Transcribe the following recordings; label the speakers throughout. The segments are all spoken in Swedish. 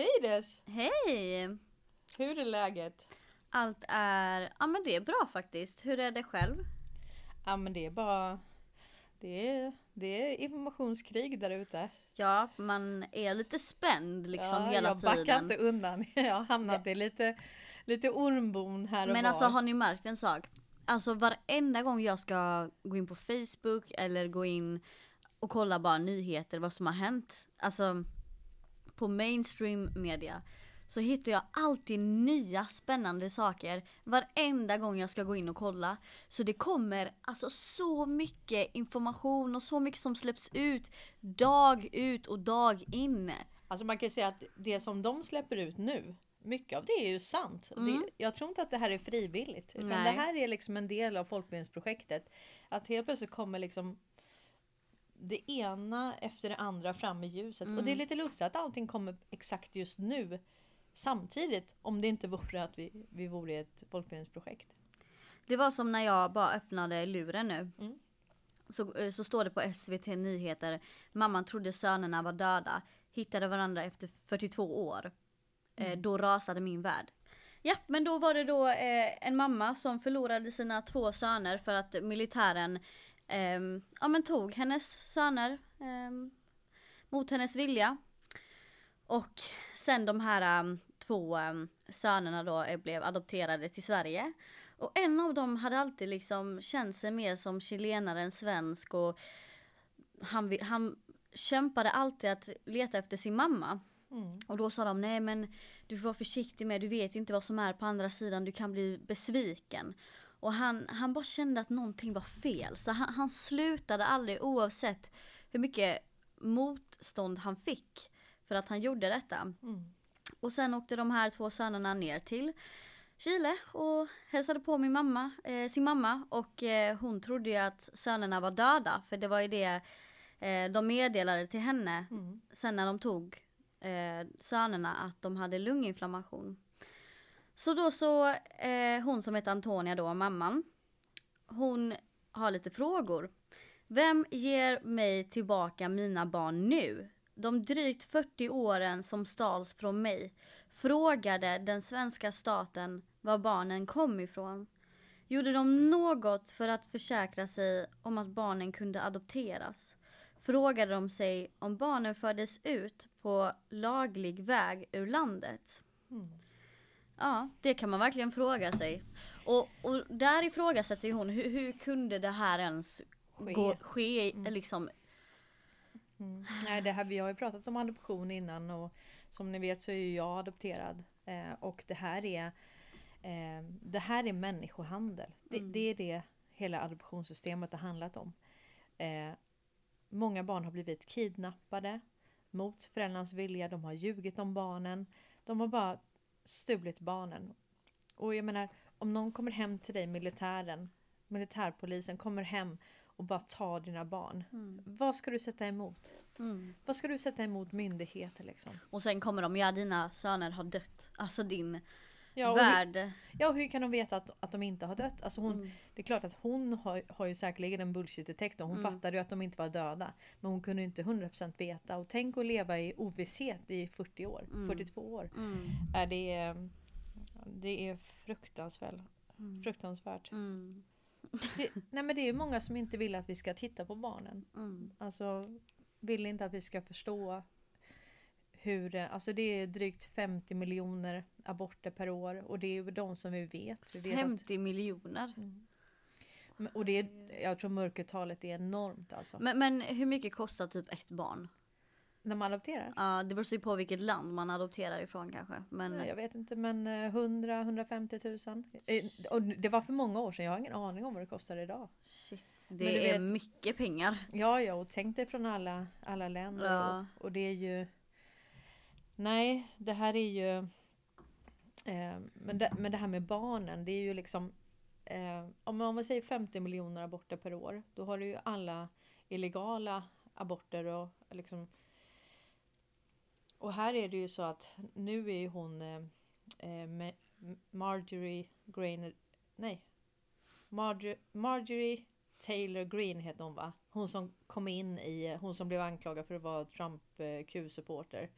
Speaker 1: Hej Des!
Speaker 2: Hej!
Speaker 1: Hur är läget?
Speaker 2: Allt är, ja men det är bra faktiskt. Hur är det själv?
Speaker 1: Ja men det är bara Det är, det är informationskrig där ute.
Speaker 2: Ja, man är lite spänd liksom
Speaker 1: ja,
Speaker 2: hela
Speaker 1: jag
Speaker 2: tiden.
Speaker 1: Jag backar inte undan. Jag har hamnat i lite, lite ormbon här och
Speaker 2: Men
Speaker 1: var.
Speaker 2: alltså har ni märkt en sak? Alltså varenda gång jag ska gå in på Facebook eller gå in och kolla bara nyheter, vad som har hänt. Alltså på mainstream media så hittar jag alltid nya spännande saker varenda gång jag ska gå in och kolla. Så det kommer alltså så mycket information och så mycket som släpps ut dag ut och dag in.
Speaker 1: Alltså man kan ju säga att det som de släpper ut nu mycket av det är ju sant.
Speaker 2: Mm.
Speaker 1: Det, jag tror inte att det här är frivilligt. Utan
Speaker 2: Nej.
Speaker 1: det här är liksom en del av folkbildningsprojektet. Att helt plötsligt kommer liksom det ena efter det andra fram i ljuset. Och det är lite lustigt att allting kommer exakt just nu. Samtidigt om det inte vore att vi, vi vore ett folkbildningsprojekt.
Speaker 2: Det var som när jag bara öppnade luren nu.
Speaker 1: Mm.
Speaker 2: Så, eh, så står det på SVT Nyheter. Mamman trodde sönerna var döda. Hittade varandra efter 42 år. Eh, då rasade min värld. Ja, men då var det då eh, en mamma som förlorade sina två söner för att militären ehm, ja, men tog hennes söner ehm, mot hennes vilja. Och sen de här um, två um, sönerna då blev adopterade till Sverige. Och en av dem hade alltid liksom känt sig mer som chilenare än svensk och han, han kämpade alltid att leta efter sin mamma.
Speaker 1: Mm.
Speaker 2: Och då sa de nej men du får vara försiktig med, du vet inte vad som är på andra sidan, du kan bli besviken. Och han, han bara kände att någonting var fel. Så han, han slutade aldrig oavsett hur mycket motstånd han fick för att han gjorde detta.
Speaker 1: Mm.
Speaker 2: Och sen åkte de här två sönerna ner till Chile och hälsade på min mamma, eh, sin mamma och eh, hon trodde ju att sönerna var döda för det var ju det eh, de meddelade till henne
Speaker 1: Mm.
Speaker 2: sen när de tog eh, sönerna att de hade lunginflammation. Så då så, eh, hon som heter Antonia då, mamman, hon har lite frågor. Vem ger mig tillbaka mina barn nu? De drygt 40 åren som stals från mig frågade den svenska staten var barnen kom ifrån. Gjorde de något för att försäkra sig om att barnen kunde adopteras? Frågade de sig om barnen fördes ut på laglig väg ur landet?
Speaker 1: Mm.
Speaker 2: Ja, det kan man verkligen fråga sig. Och, och där ifrågasätter ju hon, hur, hur kunde det här ens
Speaker 1: Ske.
Speaker 2: gå, ske? Liksom,
Speaker 1: Mm. Nej, det här, vi har ju pratat om adoption innan och som ni vet så är ju jag adopterad. Eh, och det här är eh, Det här är människohandel. Det,
Speaker 2: Mm.
Speaker 1: det är det hela adoptionssystemet har handlat om. Eh, många barn har blivit kidnappade mot föräldrarnas vilja. De har ljugit om barnen. De har bara stulit barnen. Och jag menar, om någon kommer hem till dig, militären, militärpolisen kommer hem och bara tar dina barn.
Speaker 2: mm,
Speaker 1: Vad ska du sätta emot?
Speaker 2: mm.
Speaker 1: Vad ska du sätta emot myndigheter liksom?
Speaker 2: Och sen kommer de, ja dina söner har dött. Alltså din
Speaker 1: Ja, och hur,
Speaker 2: värld.
Speaker 1: ja, hur kan de veta att, att de inte har dött? Alltså hon,
Speaker 2: Mm.
Speaker 1: Det är klart att hon har, har ju säkerligen en bullshit-detektor. Hon
Speaker 2: Mm.
Speaker 1: fattade ju att de inte var döda. Men hon kunde inte 100% veta. Och tänk att leva i ovisshet i 40 år.
Speaker 2: Mm.
Speaker 1: 42 år.
Speaker 2: Mm.
Speaker 1: Är det, det är fruktansvärt.
Speaker 2: Mm.
Speaker 1: fruktansvärt.
Speaker 2: Mm.
Speaker 1: Det, nej men det är många som inte vill att vi ska titta på barnen.
Speaker 2: Mm.
Speaker 1: Alltså vill inte att vi ska förstå hur, det- alltså det är drygt 50 miljoner aborter per år och det är ju de som vi vet. Vi vet att,
Speaker 2: 50 miljoner.
Speaker 1: Mm. Och det är, jag tror mörkertalet är enormt alltså.
Speaker 2: Men, men hur mycket kostar typ ett barn?
Speaker 1: När man adopterar?
Speaker 2: Ja, det beror ju på vilket land man adopterar ifrån kanske. Men
Speaker 1: Jag vet inte men eh, 100-150 000. Eh, Och det var för många år sedan, jag har ingen aning om vad det kostar idag.
Speaker 2: shit, det är
Speaker 1: vet-
Speaker 2: mycket pengar.
Speaker 1: Ja, ja, och tänk dig från alla, alla länder.
Speaker 2: Ja.
Speaker 1: Och, och det är ju... Nej, det här är ju... Eh, men, det, men det här med barnen, det är ju liksom... Eh, om, man, om man säger 50 miljoner aborter per år, då har du ju alla illegala aborter och liksom... Och här är det ju så att nu är ju hon eh, eh Marjorie Grainer... Nej. Marjorie, Marjorie Taylor Green heter hon va? Hon som kom in i, hon som blev anklagad för att vara Trump eh, Q-supporter.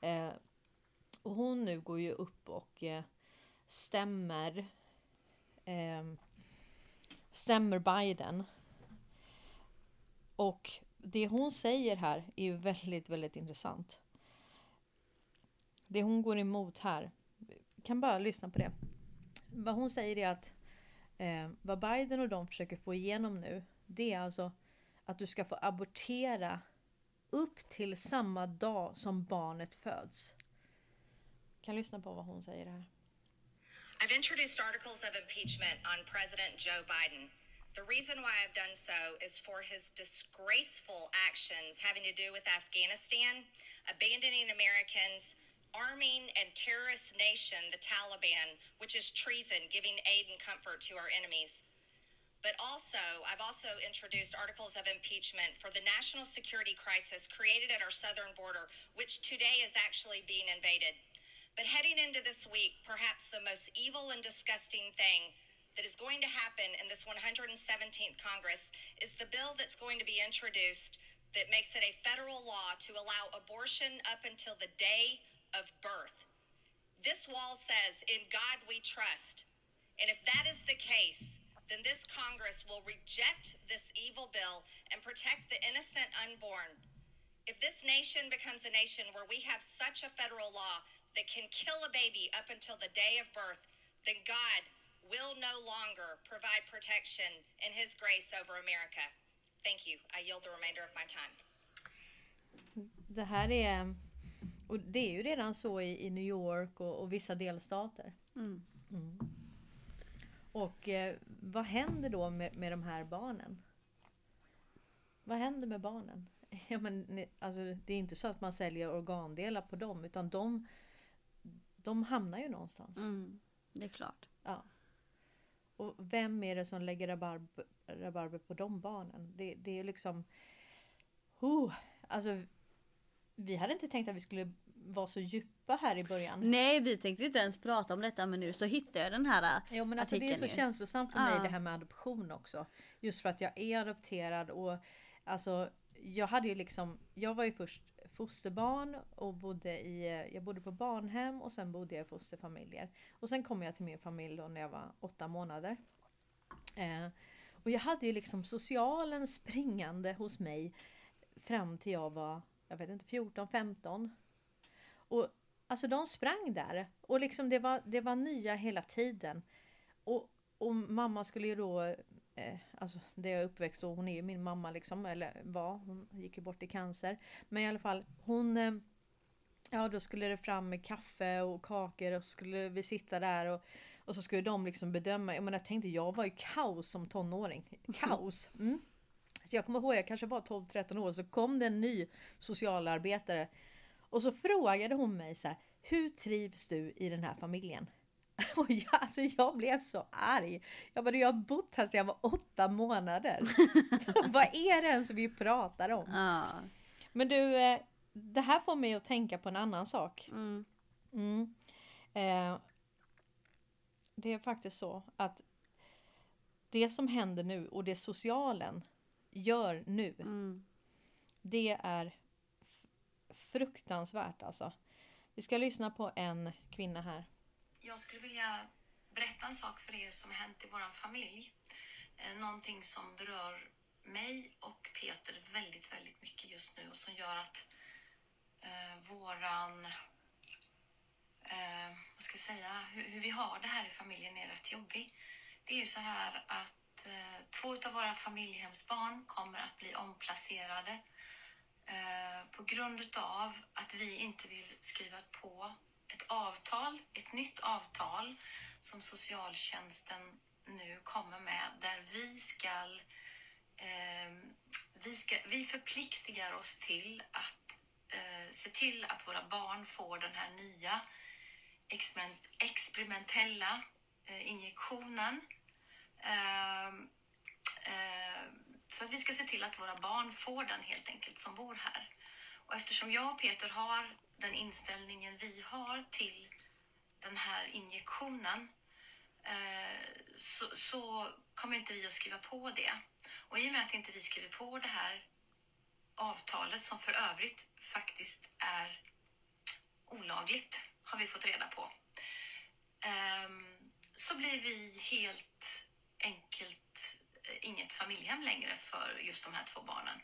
Speaker 1: Eh, Och hon nu går ju upp och eh, stämmer eh, stämmer Biden. Och det hon säger här är ju väldigt, väldigt intressant. Det hon går emot här, kan bara lyssna på det. Vad hon säger är att eh, vad Biden och de försöker få igenom nu, det är alltså att du ska få abortera upp till samma dag som barnet föds. Kan lyssna på vad hon säger här.
Speaker 3: I've introduced articles of impeachment on President Joe Biden. The reason why I've done so is for his disgraceful actions having to do with Afghanistan, abandoning Americans, arming and terrorist nation, the Taliban, which is treason, giving aid and comfort to our enemies. But also, I've also introduced articles of impeachment for the national security crisis created at our southern border, which today is actually being invaded. But heading into this week, perhaps the most evil and disgusting thing that is going to happen in this 117th Congress is the bill that's going to be introduced that makes it a federal law to allow abortion up until the day of birth. This wall says, In God we trust. And if that is the case, then this Congress will reject this evil bill and protect the innocent unborn. If this nation becomes a nation where we have such a federal law that can kill a baby up until the day of birth, then God will no longer provide protection in His grace over America. Thank you. I yield the remainder of my time.
Speaker 1: Det här är... Och det är ju redan så i, i New York och, och vissa delstater.
Speaker 2: Mm.
Speaker 1: Mm. Och eh, vad händer då med, med de här barnen? Vad händer med barnen? Ja, men, alltså, det är inte så att man säljer organdelar på dem utan de, de hamnar ju någonstans.
Speaker 2: Mm. Det är klart.
Speaker 1: Ja. Och vem är det som lägger rabarber, rabarber på de barnen? Det, det är liksom... Oh, alltså, vi hade inte tänkt att vi skulle vara så djupa här i början.
Speaker 2: Nej vi tänkte inte ens prata om detta men nu så hittade jag den här.
Speaker 1: Jo men alltså det är så
Speaker 2: ju.
Speaker 1: känslosamt för mig
Speaker 2: Ja.
Speaker 1: det här med adoption också. Just för att jag är adopterad och alltså jag hade ju liksom, jag var ju först fosterbarn och bodde i, jag bodde på barnhem och sen bodde jag i fosterfamiljer. Och sen kom jag till min familj då när jag var åtta månader. Eh, och jag hade ju liksom socialen springande hos mig fram till jag var, jag vet inte, 14, 15. Och alltså de sprang där och liksom det var, det var nya hela tiden. Och, och mamma skulle ju då, eh, alltså det jag är uppväxt och hon är ju min mamma liksom, eller var, hon gick ju bort i cancer. Men i alla fall, hon, eh, ja då skulle det fram med kaffe och kakor och så skulle vi sitta där och, och så skulle de liksom bedöma, jag menar jag tänkte jag var ju kaos som tonåring. Kaos! Mm. Så jag kommer ihåg, jag kanske var 12-13 år, så kom det en ny socialarbetare och så frågade hon mig så här, hur trivs du i den här familjen? Och jag, alltså jag blev så arg. Jag bara, jag har bott här sedan jag var åtta månader. Vad är det ens vi pratar om?
Speaker 2: Ja.
Speaker 1: Men du, eh, det här får mig att tänka på en annan sak.
Speaker 2: Mm.
Speaker 1: Mm. Eh, det är faktiskt så att det som händer nu och det socialen gör nu,
Speaker 2: Mm.
Speaker 1: det är fruktansvärt alltså. Vi ska lyssna på en kvinna här.
Speaker 4: Jag skulle vilja berätta en sak för er som har hänt i vår familj. Eh, någonting som berör mig och Peter väldigt, väldigt mycket just nu och som gör att eh, våran... Eh, vad ska jag säga? Hur, hur vi har det här i familjen är rätt jobbig. Det är ju så här att eh, två av våra familjehemsbarn kommer att bli omplacerade eh, Eh, på grund av att vi inte vill skriva på ett avtal, ett nytt avtal som socialtjänsten nu kommer med där vi ska, eh, vi, ska vi förpliktigar oss till att eh, se till att våra barn får den här nya experiment, experimentella eh, injektionen. Eh, eh, så att vi ska se till att våra barn får den helt enkelt som bor här. Och eftersom jag och Peter har den inställningen vi har till den här injektionen eh, så, så kommer inte vi att skriva på det. Och i och med att inte vi skriver på det här avtalet som för övrigt faktiskt är olagligt har vi fått reda på. Ehm, så blir vi helt enkelt inget familjehem längre för just de här två barnen.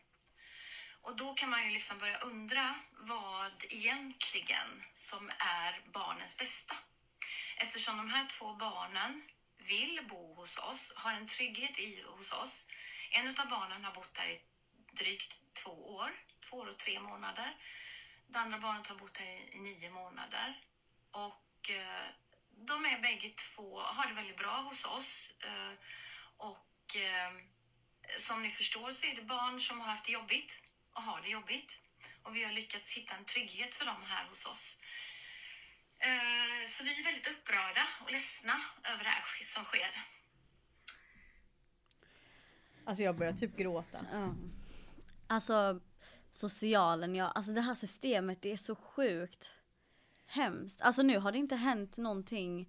Speaker 4: Och då kan man ju liksom börja undra vad egentligen som är barnens bästa. Eftersom de här två barnen vill bo hos oss, har en trygghet i, hos oss. En av barnen har bott här i drygt två år, två år och tre månader. Det andra barnet har bott här i, i nio månader. Och eh, de är bägge två, har det väldigt bra hos oss. Eh, och eh, som ni förstår så är det barn som har haft det jobbigt och har det jobbigt. Och vi har lyckats hitta en trygghet för dem här hos oss. Eh, Så vi är väldigt upprörda och ledsna över det här som sker.
Speaker 1: Alltså jag börjar typ gråta.
Speaker 2: Ja. Alltså socialen, ja, alltså det här systemet det är så sjukt hemskt. Alltså nu har det inte hänt någonting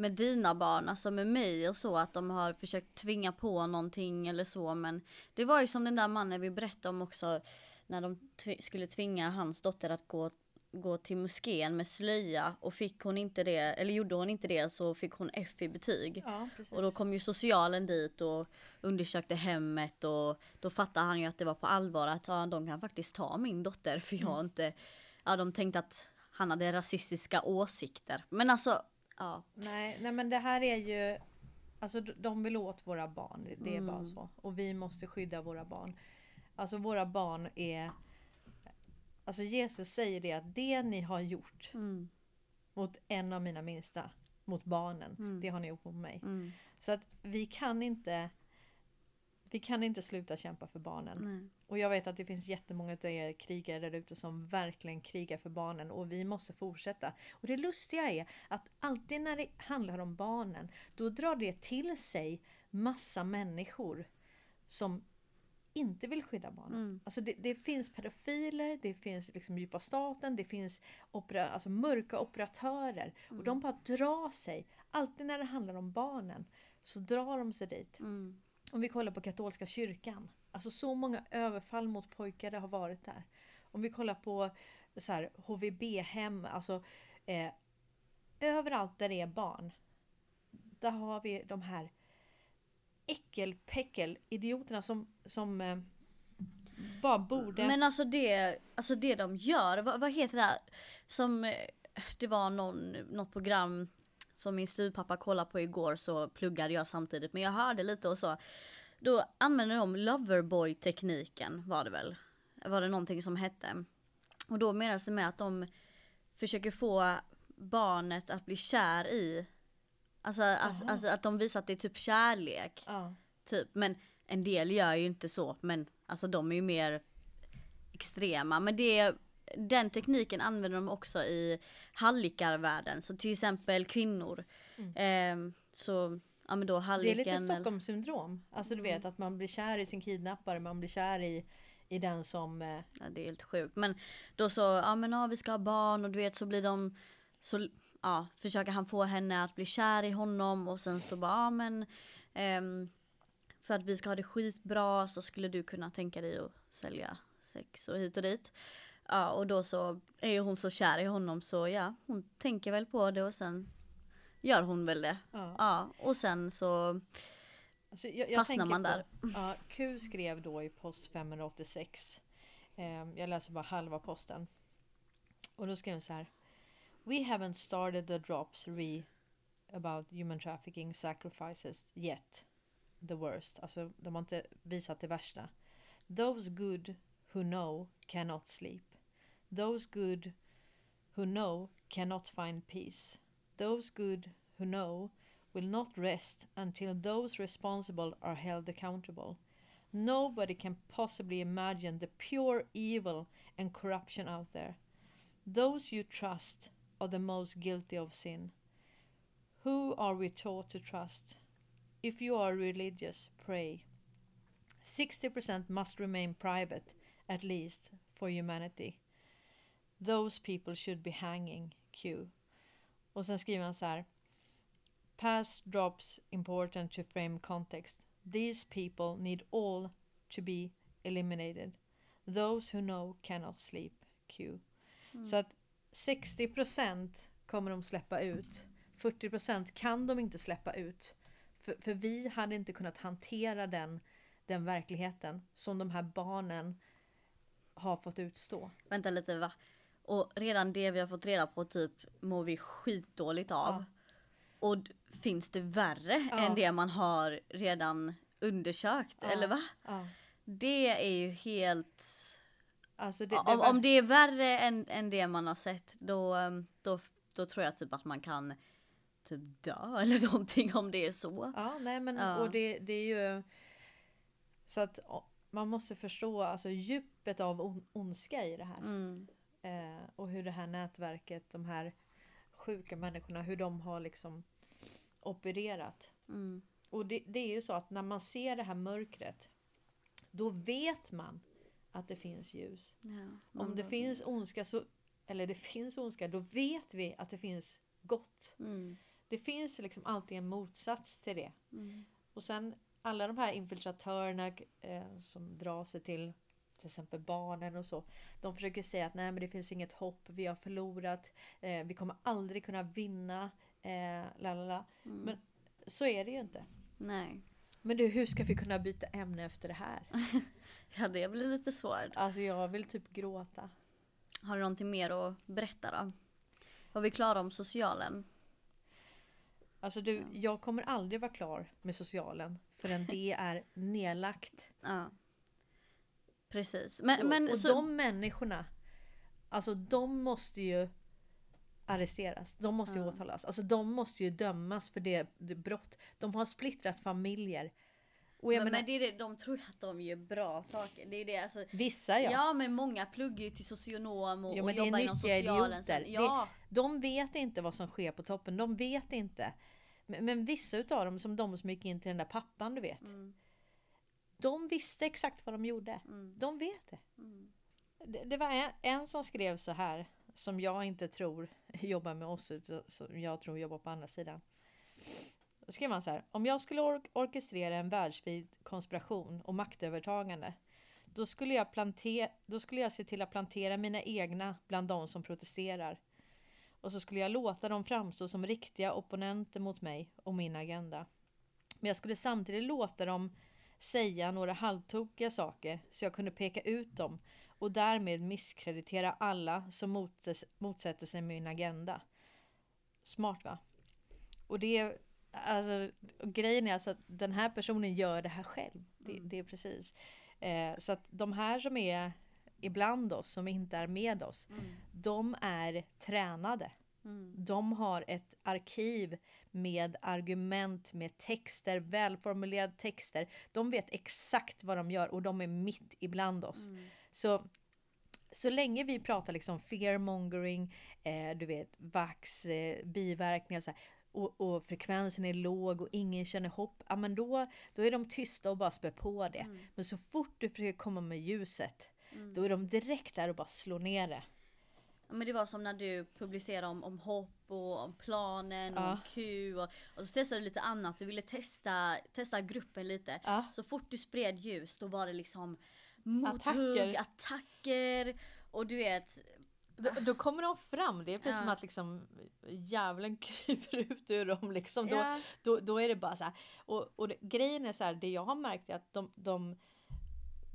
Speaker 2: med dina barn, alltså med mig och så att de har försökt tvinga på någonting eller så men det var ju som den där mannen vi berättade om också när de tv- skulle tvinga hans dotter att gå gå till moskén med slöja och fick hon inte det, eller gjorde hon inte det så fick hon F i betyg.
Speaker 1: Ja.
Speaker 2: Och då kom ju socialen dit och undersökte hemmet och då fattade han ju att det var på allvar att ja, de kan faktiskt ta min dotter för jag har inte, ja de tänkte att han hade rasistiska åsikter. Men alltså, ja.
Speaker 1: Nej, nej men det här är ju Alltså de vill åt våra barn, det- är bara
Speaker 2: Mm.
Speaker 1: så. Och vi måste skydda våra barn. Alltså våra barn är Alltså Jesus säger det att det ni har gjort
Speaker 2: Mm,
Speaker 1: mot en av mina minsta, mot barnen,
Speaker 2: Mm.
Speaker 1: det har ni gjort mot mig.
Speaker 2: mm,
Speaker 1: Så att vi kan inte Vi kan inte sluta kämpa för barnen.
Speaker 2: nej.
Speaker 1: Och jag vet att det finns jättemånga av er krigare där ute som verkligen krigar för barnen och vi måste fortsätta. Och det lustiga är att alltid när det handlar om barnen då drar det till sig massa människor som inte vill skydda barnen.
Speaker 2: Mm.
Speaker 1: Alltså det, det finns pedofiler, det finns liksom djupa staten, det finns opera, alltså mörka operatörer. Och de bara drar sig. Alltid när det handlar om barnen så drar de sig dit.
Speaker 2: Mm,
Speaker 1: om vi kollar på katolska kyrkan. Alltså så många överfall mot pojkar det har varit där. Om vi kollar på så här, HVB-hem, alltså eh, överallt där det är barn. Där har vi de här äckelpäckel-idioterna som, som eh, bara borde...
Speaker 2: Men alltså det, alltså det de gör, vad, vad heter det här? Som, eh, det var någon, något program som min styvpappa kollade på igår så pluggade jag samtidigt men jag hörde lite och så. Då använder de loverboy tekniken var det väl? Var det någonting som hette. Och då menas det med att de försöker få barnet att bli kär i Alltså, alltså, alltså att de visar att det är typ kärlek.
Speaker 1: ja.
Speaker 2: Typ, men en del gör ju inte så, men alltså de är ju mer extrema. Men det, den tekniken använder de också i hallikarvärlden, så till exempel kvinnor. Ehm, så, ja men då
Speaker 1: Det är lite Stockholmssyndrom. Alltså du vet att man blir kär i sin kidnappare, man blir kär i, i den som... Eh,
Speaker 2: Ja, det är helt sjukt. Men då så, ja men ja, vi ska ha barn och du vet så blir de, så ja, försöker han få henne att bli kär i honom och sen så bara, ja men ehm, för att vi ska ha det skitbra så skulle du kunna tänka dig att sälja sex och hit och dit. Ja och då så är ju hon så kär i honom så ja, hon tänker väl på det och sen gör hon väl det.
Speaker 1: ja.
Speaker 2: Ja och sen så,
Speaker 1: Alltså, jag, jag
Speaker 2: Fastnar man
Speaker 1: på-
Speaker 2: där.
Speaker 1: Ja, Q skrev då i post 586. Eh, jag läser bara halva posten. Och då skrev hon så här. We haven't started the drops re about human trafficking sacrifices yet. The worst. Alltså de har inte visat det värsta. Those good who know cannot sleep. Those good who know cannot find peace. Those good who know will not rest until those responsible are held accountable. Nobody can possibly imagine the pure evil and corruption out there. Those you trust are the most guilty of sin. Who are we taught to trust? If you are religious, pray. 60% must remain private, at least for humanity. Those people should be hanging, Q. Och sen skriver han så här. Past drops important to frame context. These people need all to be eliminated. Those who know cannot sleep. Q. Så att 60% kommer de släppa ut. 40% kan de inte släppa ut. För, för vi hade inte kunnat hantera den, den verkligheten som de här barnen har fått utstå.
Speaker 2: Vänta lite va? Och redan det vi har fått reda på typ mår vi skitdåligt av.
Speaker 1: Ja.
Speaker 2: Och finns det värre
Speaker 1: Ja.
Speaker 2: än det man har redan undersökt?
Speaker 1: Ja.
Speaker 2: Eller va? Det är ju helt...
Speaker 1: Alltså det, det
Speaker 2: om,
Speaker 1: var-
Speaker 2: om det är värre än, än det man har sett då, um, då, då tror jag typ att man kan typ dö eller någonting om det är så.
Speaker 1: Ja, nej men och det, det är ju så att man måste förstå alltså djupet av on, ondska i det här.
Speaker 2: Mm.
Speaker 1: Eh, och hur det här nätverket, de här sjuka människorna, hur de har liksom opererat.
Speaker 2: Mm.
Speaker 1: Och det, det är ju så att när man ser det här mörkret, då vet man att det finns ljus.
Speaker 2: Ja,
Speaker 1: Om det finns ondska, så, eller det finns ondska, då vet vi att det finns gott.
Speaker 2: Mm.
Speaker 1: Det finns liksom alltid en motsats till det.
Speaker 2: Mm.
Speaker 1: Och sen alla de här infiltratörerna eh, som drar sig till till exempel barnen och så. De försöker säga att nej men det finns inget hopp, vi har förlorat, eh, vi kommer aldrig kunna vinna. Eh, lalala.
Speaker 2: Mm.
Speaker 1: Men så är det ju inte.
Speaker 2: Nej.
Speaker 1: Men du, hur ska vi kunna byta ämne efter det här?
Speaker 2: Ja det blir lite svårt.
Speaker 1: Alltså jag vill typ gråta.
Speaker 2: Har du någonting mer att berätta då? Var vi klara om socialen?
Speaker 1: Alltså du, jag kommer aldrig vara klar med socialen förrän det är nedlagt.
Speaker 2: Ja. Precis. Men,
Speaker 1: och
Speaker 2: men
Speaker 1: och
Speaker 2: så,
Speaker 1: de människorna, alltså de måste ju arresteras. De måste ju
Speaker 2: Ja.
Speaker 1: åtalas. Alltså de måste ju dömas för det, det brott. De har splittrat familjer.
Speaker 2: Men,
Speaker 1: menar,
Speaker 2: men det är det, de tror ju att de gör bra saker. Det är det alltså.
Speaker 1: vissa ja.
Speaker 2: Ja. men många pluggar ju till socionom och,
Speaker 1: Ja,
Speaker 2: och
Speaker 1: det
Speaker 2: jobbar inom socialen. sen. Ja.
Speaker 1: De vet inte vad som sker på toppen. De vet inte. Men, men vissa utav dem, som de som gick in till den där pappan du vet.
Speaker 2: Mm.
Speaker 1: De visste exakt vad de gjorde.
Speaker 2: Mm.
Speaker 1: De vet det.
Speaker 2: Mm.
Speaker 1: Det, det var en, en som skrev så här, som jag inte tror jobbar med oss, som jag tror jobbar på andra sidan. Då skrev han så här, om jag skulle ork- orkestrera en världsvid konspiration och maktövertagande, då skulle, jag plante- då skulle jag se till att plantera mina egna bland de som protesterar. Och så skulle jag låta dem framstå som riktiga opponenter mot mig och min agenda. Men jag skulle samtidigt låta dem säga några halvtokiga saker så jag kunde peka ut dem och därmed misskreditera alla som motsätter sig min agenda. Smart va? Och det är alltså grejen är alltså att den här personen gör det här själv. Det,
Speaker 2: Mm.
Speaker 1: det är precis. Eh, så att de här som är ibland oss, som inte är med oss,
Speaker 2: Mm.
Speaker 1: de är tränade.
Speaker 2: Mm.
Speaker 1: De har ett arkiv med argument, med texter, välformulerade texter. De vet exakt vad de gör och de är mitt ibland oss.
Speaker 2: Mm.
Speaker 1: Så, så länge vi pratar liksom fearmongering, eh, du vet vax, eh, biverkningar så här, och, och frekvensen är låg och ingen känner hopp, ja men då, då är de tysta och bara spär på det.
Speaker 2: Mm.
Speaker 1: Men så fort du försöker komma med ljuset,
Speaker 2: Mm.
Speaker 1: då är de direkt där och bara slår ner det.
Speaker 2: Men det var som när du publicerade om, om hopp och om planen och
Speaker 1: Ja.
Speaker 2: om Q och, och så testade du lite annat. Du ville testa, testa gruppen lite.
Speaker 1: Ja.
Speaker 2: Så fort du spred ljus då var det liksom mothugg,
Speaker 1: Attacker.
Speaker 2: attacker och du vet.
Speaker 1: Då, då kommer de fram, det är precis
Speaker 2: Ja.
Speaker 1: som att liksom djävulen kryper ut ur dem liksom. Då,
Speaker 2: Ja.
Speaker 1: då, då är det bara så här. Och, och det, grejen är så här, det jag har märkt är att de, de,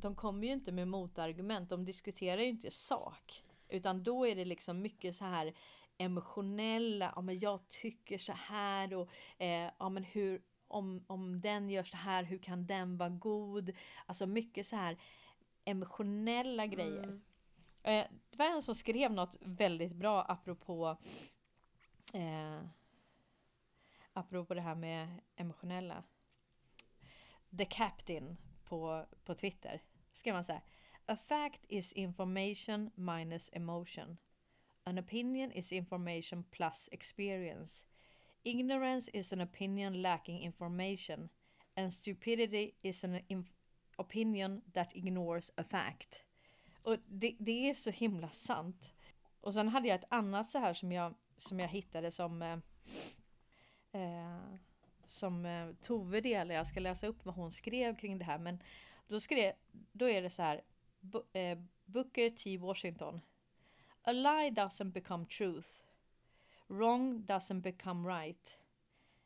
Speaker 1: de kommer ju inte med motargument, de diskuterar ju inte sak. Utan då är det liksom mycket så här emotionella, ja men jag tycker så här och eh, ja men hur, om, om den gör så här, hur kan den vara god? Alltså mycket så här emotionella grejer.
Speaker 2: Mm.
Speaker 1: Eh, det var en som skrev något väldigt bra apropå eh, apropå det här med emotionella. The Captain på, på Twitter skrev man så här. A fact is information minus emotion. An opinion is information plus experience. Ignorance is an opinion lacking information. And stupidity is an opinion that ignores a fact. Och det, det är så himla sant. Och sen hade jag ett annat så här som jag, som jag hittade som eh, eh, som eh, Tove delar. Jag ska läsa upp vad hon skrev kring det här. Men då, skrev, då är det så här. Bu, eh, Booker T Washington. A lie doesn't become truth. Wrong doesn't become right.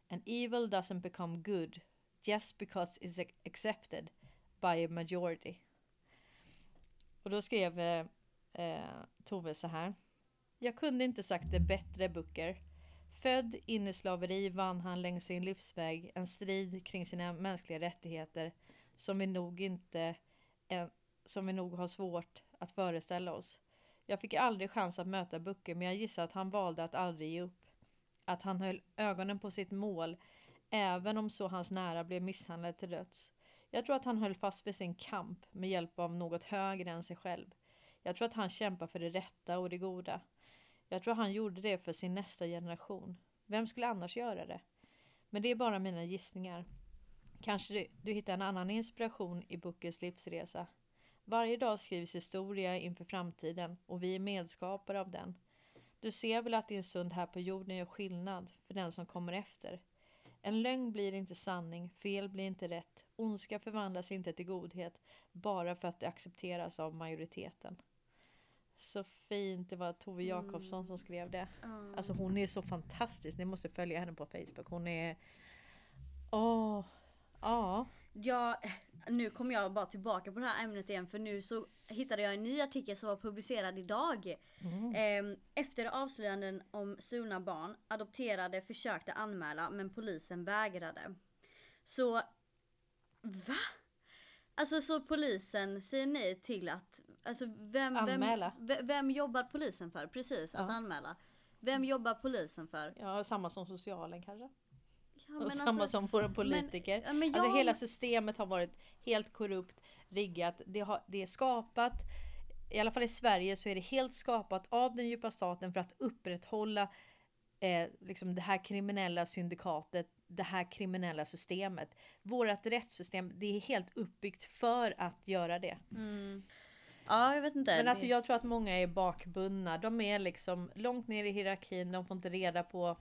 Speaker 1: And evil doesn't become good just because it's accepted by a majority. Och då skrev eh, eh, Tove så här. Jag kunde inte sagt det bättre Booker. Född in i slaveri vann han längs sin livsväg en strid kring sina mänskliga rättigheter som vi nog inte som vi nog har svårt att föreställa oss. Jag fick aldrig chans att möta Bucke men jag gissar att han valde att aldrig ge upp. Att han höll ögonen på sitt mål även om så hans nära blev misshandlad till döds. Jag tror att han höll fast vid sin kamp med hjälp av något högre än sig själv. Jag tror att han kämpar för det rätta och det goda. Jag tror han gjorde det för sin nästa generation. Vem skulle annars göra det? Men det är bara mina gissningar. Kanske du, du hittar en annan inspiration i Buckes livsresa. Varje dag skrivs historia inför framtiden och vi är medskapare av den. Du ser väl att din stund här på jorden gör skillnad för den som kommer efter. En lögn blir inte sanning, fel blir inte rätt, ondska förvandlas inte till godhet bara för att det accepteras av majoriteten. Så fint, det var Tove Jakobsson som skrev det. Alltså hon är så fantastisk, ni måste följa henne på Facebook. Hon är... Åh! ja.
Speaker 2: Ja, nu kommer jag bara tillbaka på det här ämnet igen för nu så hittade jag en ny artikel som var publicerad idag. Ehm, Efter avslöjanden om stulna barn, adopterade försökte anmäla men polisen vägrade. Så, va? Alltså så polisen säger nej till att, alltså vem,
Speaker 1: Anmäla.
Speaker 2: vem, ve- vem jobbar polisen för? Precis, att
Speaker 1: Ja.
Speaker 2: anmäla. Vem jobbar polisen för?
Speaker 1: ja, samma som socialen kanske.
Speaker 2: Ja,
Speaker 1: och
Speaker 2: men
Speaker 1: samma
Speaker 2: alltså-
Speaker 1: som våra politiker.
Speaker 2: ja, men
Speaker 1: Alltså
Speaker 2: jag-
Speaker 1: hela systemet har varit helt korrupt, riggat. Det, har, det är skapat, i alla fall i Sverige så är det helt skapat av den djupa staten för att upprätthålla eh, liksom det här kriminella syndikatet, det här kriminella systemet. Vårat rättssystem, det är helt uppbyggt för att göra det.
Speaker 2: Ja, jag vet inte.
Speaker 1: Men alltså jag tror att många är bakbundna. De är liksom långt ner i hierarkin. De får inte reda på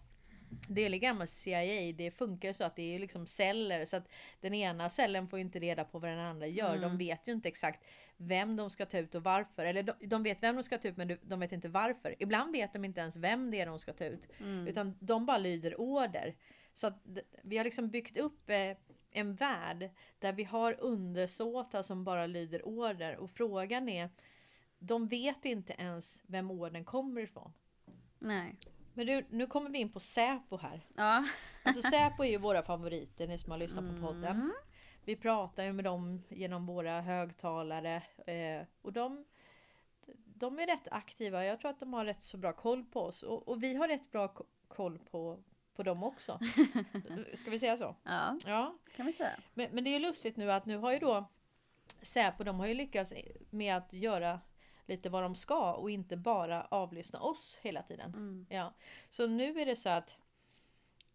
Speaker 1: det är gammal CIA, det funkar så att det är liksom celler så att den ena cellen får ju inte reda på vad den andra gör.
Speaker 2: Mm.
Speaker 1: De vet ju inte exakt vem de ska ta ut och varför. Eller de, de vet vem de ska ta ut men de vet inte varför. Ibland vet de inte ens vem det är de ska ta ut.
Speaker 2: Mm.
Speaker 1: Utan de bara lyder order. Så att vi har liksom byggt upp eh, en värld där vi har undersåtar som bara lyder order. Och frågan är, de vet inte ens vem orden kommer ifrån.
Speaker 2: Nej.
Speaker 1: Men du, nu kommer vi in på Säpo här.
Speaker 2: Ja.
Speaker 1: Alltså Säpo är ju våra favoriter, ni som har lyssnat
Speaker 2: Mm.
Speaker 1: på podden. Vi pratar ju med dem genom våra högtalare. Eh, och de, de är rätt aktiva. Jag tror att de har rätt så bra koll på oss. Och, och vi har rätt bra ko- koll på, på dem också. Ska vi säga så?
Speaker 2: ja,
Speaker 1: Ja.
Speaker 2: kan vi säga.
Speaker 1: Men, men det är ju lustigt nu att nu har ju då Säpo, de har ju lyckats med att göra lite vad de ska och inte bara avlyssna oss hela tiden.
Speaker 2: Mm.
Speaker 1: Ja. Så nu är det så att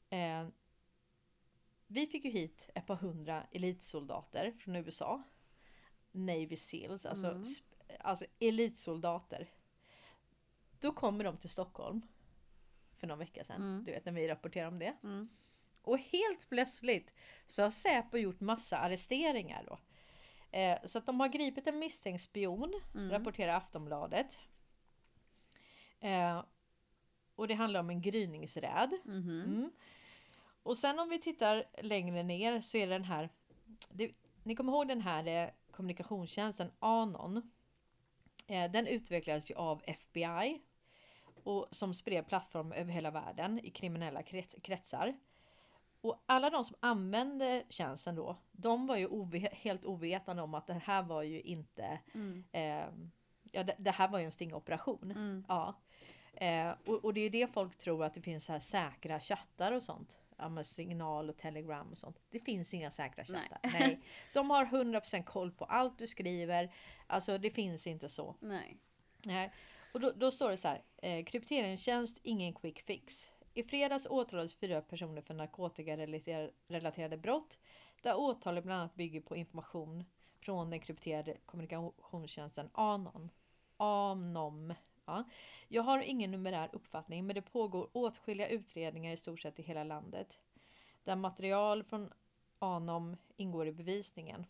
Speaker 1: eh, vi fick ju hit ett par hundra elitsoldater från USA. Navy Seals, alltså,
Speaker 2: Mm.
Speaker 1: alltså elitsoldater. Då kommer de till Stockholm för någon vecka sedan.
Speaker 2: Mm.
Speaker 1: Du vet när vi rapporterar om det.
Speaker 2: Mm.
Speaker 1: Och helt plötsligt så har Säpo gjort massa arresteringar då. Eh, så att de har gripit en misstänkt spion,
Speaker 2: Mm.
Speaker 1: rapporterar Aftonbladet. Eh, och det handlar om en gryningsräd.
Speaker 2: Mhm.
Speaker 1: Mm. Och sen om vi tittar längre ner så är det den här. Det, ni kommer ihåg den här eh, kommunikationstjänsten Anon. Eh, den utvecklades ju av FBI. Och som spred plattform över hela världen i kriminella krets, kretsar. Och alla de som använde tjänsten då, de var ju ove, helt ovetande om att det här var ju inte
Speaker 2: Mm.
Speaker 1: eh, Ja, det, det här var ju en stingoperation.
Speaker 2: Mm.
Speaker 1: Ja. Eh, och, och det är det folk tror att det finns så här säkra chattar och sånt. Ja, signal och telegram och sånt. Det finns inga säkra
Speaker 2: Nej.
Speaker 1: chattar. Nej. De har 100% koll på allt du skriver. Alltså det finns inte så.
Speaker 2: Nej.
Speaker 1: Nej. Och då, då står det så här. Eh, krypteringstjänst, ingen quick fix. I fredags åtalades fyra personer för narkotikarelaterade brott. Där åtalet bland annat bygger på information från den krypterade kommunikationstjänsten Anon. Anom. Ja. Jag har ingen numerär uppfattning men det pågår åtskilliga utredningar i stort sett i hela landet. Där material från Anom ingår i bevisningen.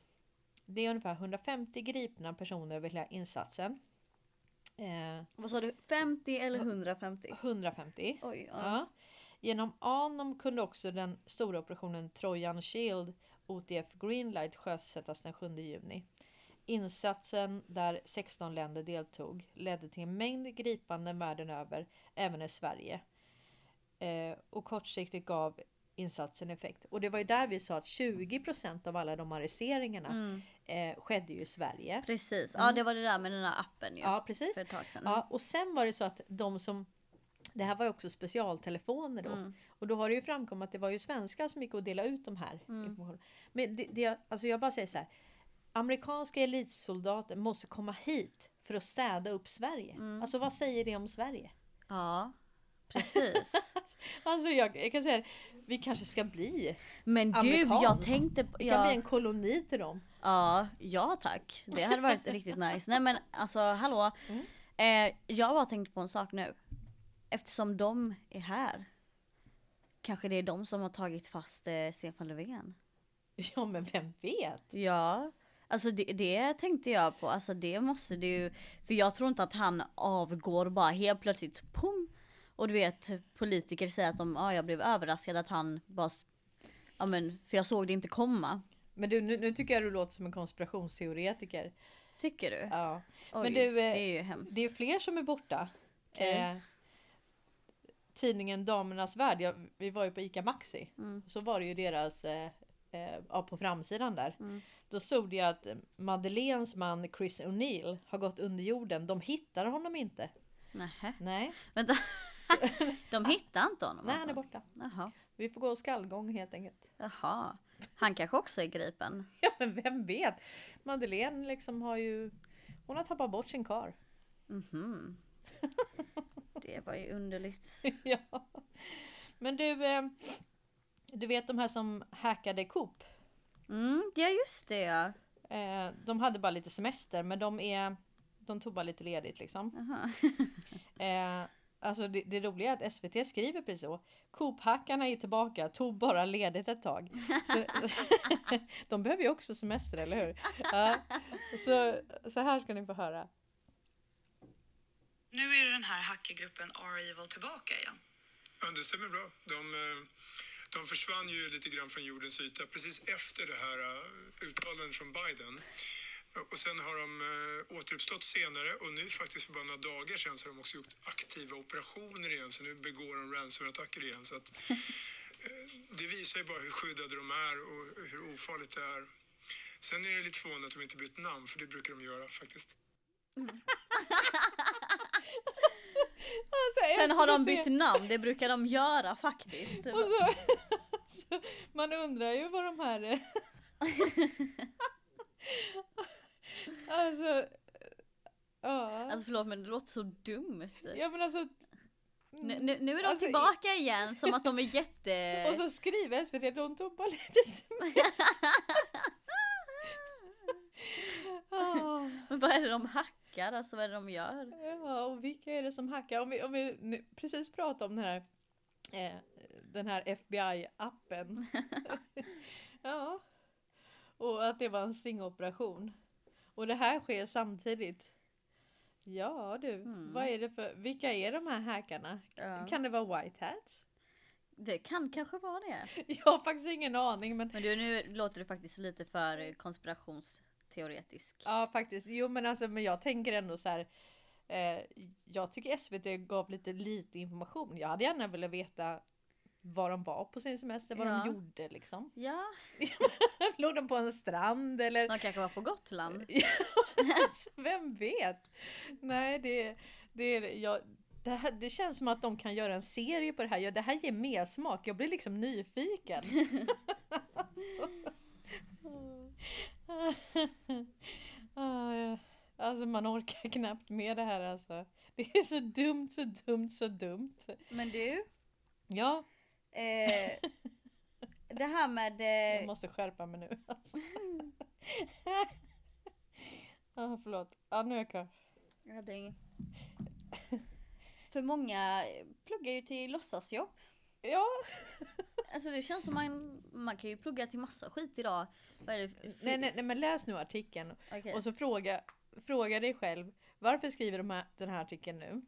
Speaker 1: Det är ungefär 150 gripna personer över hela insatsen. Eh,
Speaker 2: Vad sa du? 50 eller 150?
Speaker 1: 150.
Speaker 2: Oj, ja.
Speaker 1: Ja. Genom Anom kunde också den stora operationen Trojan Shield OTF Greenlight sjösättas den 7 juni. Insatsen där 16 länder deltog ledde till en mängd gripanden världen över, även i Sverige. Eh, och kortsiktigt gav insatsen effekt. Och det var ju där vi sa att 20% av alla de arresteringarna
Speaker 2: Mm.
Speaker 1: eh, skedde ju i Sverige.
Speaker 2: Precis, ja det var det där med den där appen ju.
Speaker 1: Ja, precis.
Speaker 2: För ett tag sedan.
Speaker 1: Ja, och sen var det så att de som det här var ju också specialtelefoner då.
Speaker 2: Mm.
Speaker 1: Och då har det ju framkommit att det var ju svenskar som gick och delade ut de här
Speaker 2: Mm.
Speaker 1: Men det, det, alltså jag bara säger så här. Amerikanska elitsoldater måste komma hit för att städa upp Sverige.
Speaker 2: Mm.
Speaker 1: Alltså vad säger det om Sverige?
Speaker 2: ja precis.
Speaker 1: Alltså jag, jag kan säga vi kanske ska bli.
Speaker 2: Men du, jag
Speaker 1: Amerikanskt.
Speaker 2: tänkte på...
Speaker 1: Vi kan bli en koloni till dem.
Speaker 2: ja, ja tack. Det hade varit riktigt nice. Nej men alltså hallå.
Speaker 1: Mm.
Speaker 2: Eh, jag har bara tänkt på en sak nu. Eftersom de är här. Kanske det är de som har tagit fast eh, Stefan Löfven.
Speaker 1: Ja men vem vet?
Speaker 2: Ja, alltså det, det tänkte jag på. Alltså det måste det ju. För jag tror inte att han avgår bara helt plötsligt. Pum! Och du vet politiker säger att de, ja jag blev överraskad att han bara, ja men för jag såg det inte komma.
Speaker 1: Men du nu, nu tycker jag du låter som en konspirationsteoretiker.
Speaker 2: Tycker du?
Speaker 1: Ja.
Speaker 2: Oj,
Speaker 1: men du, eh,
Speaker 2: det är ju hemskt.
Speaker 1: Det är fler som är borta.
Speaker 2: Okej.
Speaker 1: Eh, tidningen Damernas Värld, ja, vi var ju på ICA Maxi.
Speaker 2: Mm.
Speaker 1: Så var det ju deras, eh, eh, på framsidan där.
Speaker 2: Mm.
Speaker 1: Då stod det att Madeleines man Chris O'Neill har gått under jorden. De hittar honom inte.
Speaker 2: Nähä.
Speaker 1: Nej,
Speaker 2: Vänta. De hittar inte honom
Speaker 1: nej
Speaker 2: alltså?
Speaker 1: han är borta.
Speaker 2: Jaha.
Speaker 1: Vi får gå skallgång helt enkelt.
Speaker 2: Jaha. Han kanske också är gripen.
Speaker 1: Ja men vem vet? Madeleine liksom har ju, hon har tappat bort sin kar.
Speaker 2: Mhm. Det var ju underligt.
Speaker 1: ja. Men du, eh, du vet de här som hackade Coop?
Speaker 2: Mm, ja just det ja.
Speaker 1: Eh, de hade bara lite semester men de är De tog bara lite ledigt liksom. Alltså det, det roliga är att SVT skriver precis så. Coop-hackarna är tillbaka, tog bara ledigt ett tag. Så, de behöver ju också semester, eller hur? Ja, så, så här ska ni få höra.
Speaker 5: Nu är den här hackergruppen R-Evil tillbaka igen.
Speaker 6: Ja, det stämmer bra. De, eh, de försvann ju lite grann från jordens yta precis efter det här eh, uttalandet från Biden. Och sen har de eh, återuppstått senare och nu faktiskt för bara några dagar sedan så har de också gjort aktiva operationer igen. Så nu begår de ransomware-attacker igen. Så att, eh, det visar ju bara hur skyddade de är och hur ofarligt det är. Sen är det lite förvånande att de inte bytt namn, för det brukar de göra faktiskt.
Speaker 1: Alltså,
Speaker 2: Sen har de bytt namn, det brukar de göra faktiskt.
Speaker 1: Och så, så, man undrar ju vad de här är. Alltså. Ja.
Speaker 2: Alltså förlåt men det låter så dumt.
Speaker 1: ja men alltså.
Speaker 2: Nu, nu, nu är de
Speaker 1: Alltså,
Speaker 2: tillbaka igen som att de är jätte...
Speaker 1: Och så skriver SVT, de tog bara lite semester. Ah,
Speaker 2: Men vad är det de hackar? Alltså vad är det de gör?
Speaker 1: ja, och vilka är det som hackar? Om vi, om vi nu precis pratade om den här, eh, den här FBI-appen. ja. Och att det var en stingoperation. Och det här sker samtidigt. Ja du,
Speaker 2: Mm.
Speaker 1: vad är det för, vilka är de här hackarna?
Speaker 2: Ja.
Speaker 1: Kan det vara white hats?
Speaker 2: Det kan kanske vara det.
Speaker 1: Jag har faktiskt ingen aning men
Speaker 2: Men du nu låter du faktiskt lite för konspirationsteoretisk.
Speaker 1: Ja faktiskt, jo men alltså men jag tänker ändå så här. Eh, jag tycker SVT gav lite lite information. Jag hade gärna velat veta var de var på sin semester, vad
Speaker 2: Ja.
Speaker 1: de gjorde liksom.
Speaker 2: Ja,
Speaker 1: Låg de på en strand eller?
Speaker 2: de kanske var på Gotland.
Speaker 1: Alltså, Vem vet? Nej det, det, jag, det, här, det känns som att de kan göra en serie på det här. Ja, det här ger mer smak. Jag blir liksom nyfiken. Ja. Alltså man orkar knappt med det här alltså. Det är så dumt, så dumt, så dumt.
Speaker 2: Men du,
Speaker 1: Ja,
Speaker 2: eh, det här med...
Speaker 1: jag
Speaker 2: Eh,
Speaker 1: måste skärpa mig nu. Alltså. ah, förlåt. Ja, nu är jag klar.
Speaker 2: ja, det är inget. För många pluggar ju till låtsasjobb.
Speaker 1: Ja,
Speaker 2: Alltså det känns som man, man kan ju plugga till massa skit idag.
Speaker 1: Nej, nej, nej men läs nu artikeln
Speaker 2: Okej.
Speaker 1: och så fråga, fråga dig själv. Varför skriver de här, den här artikeln nu?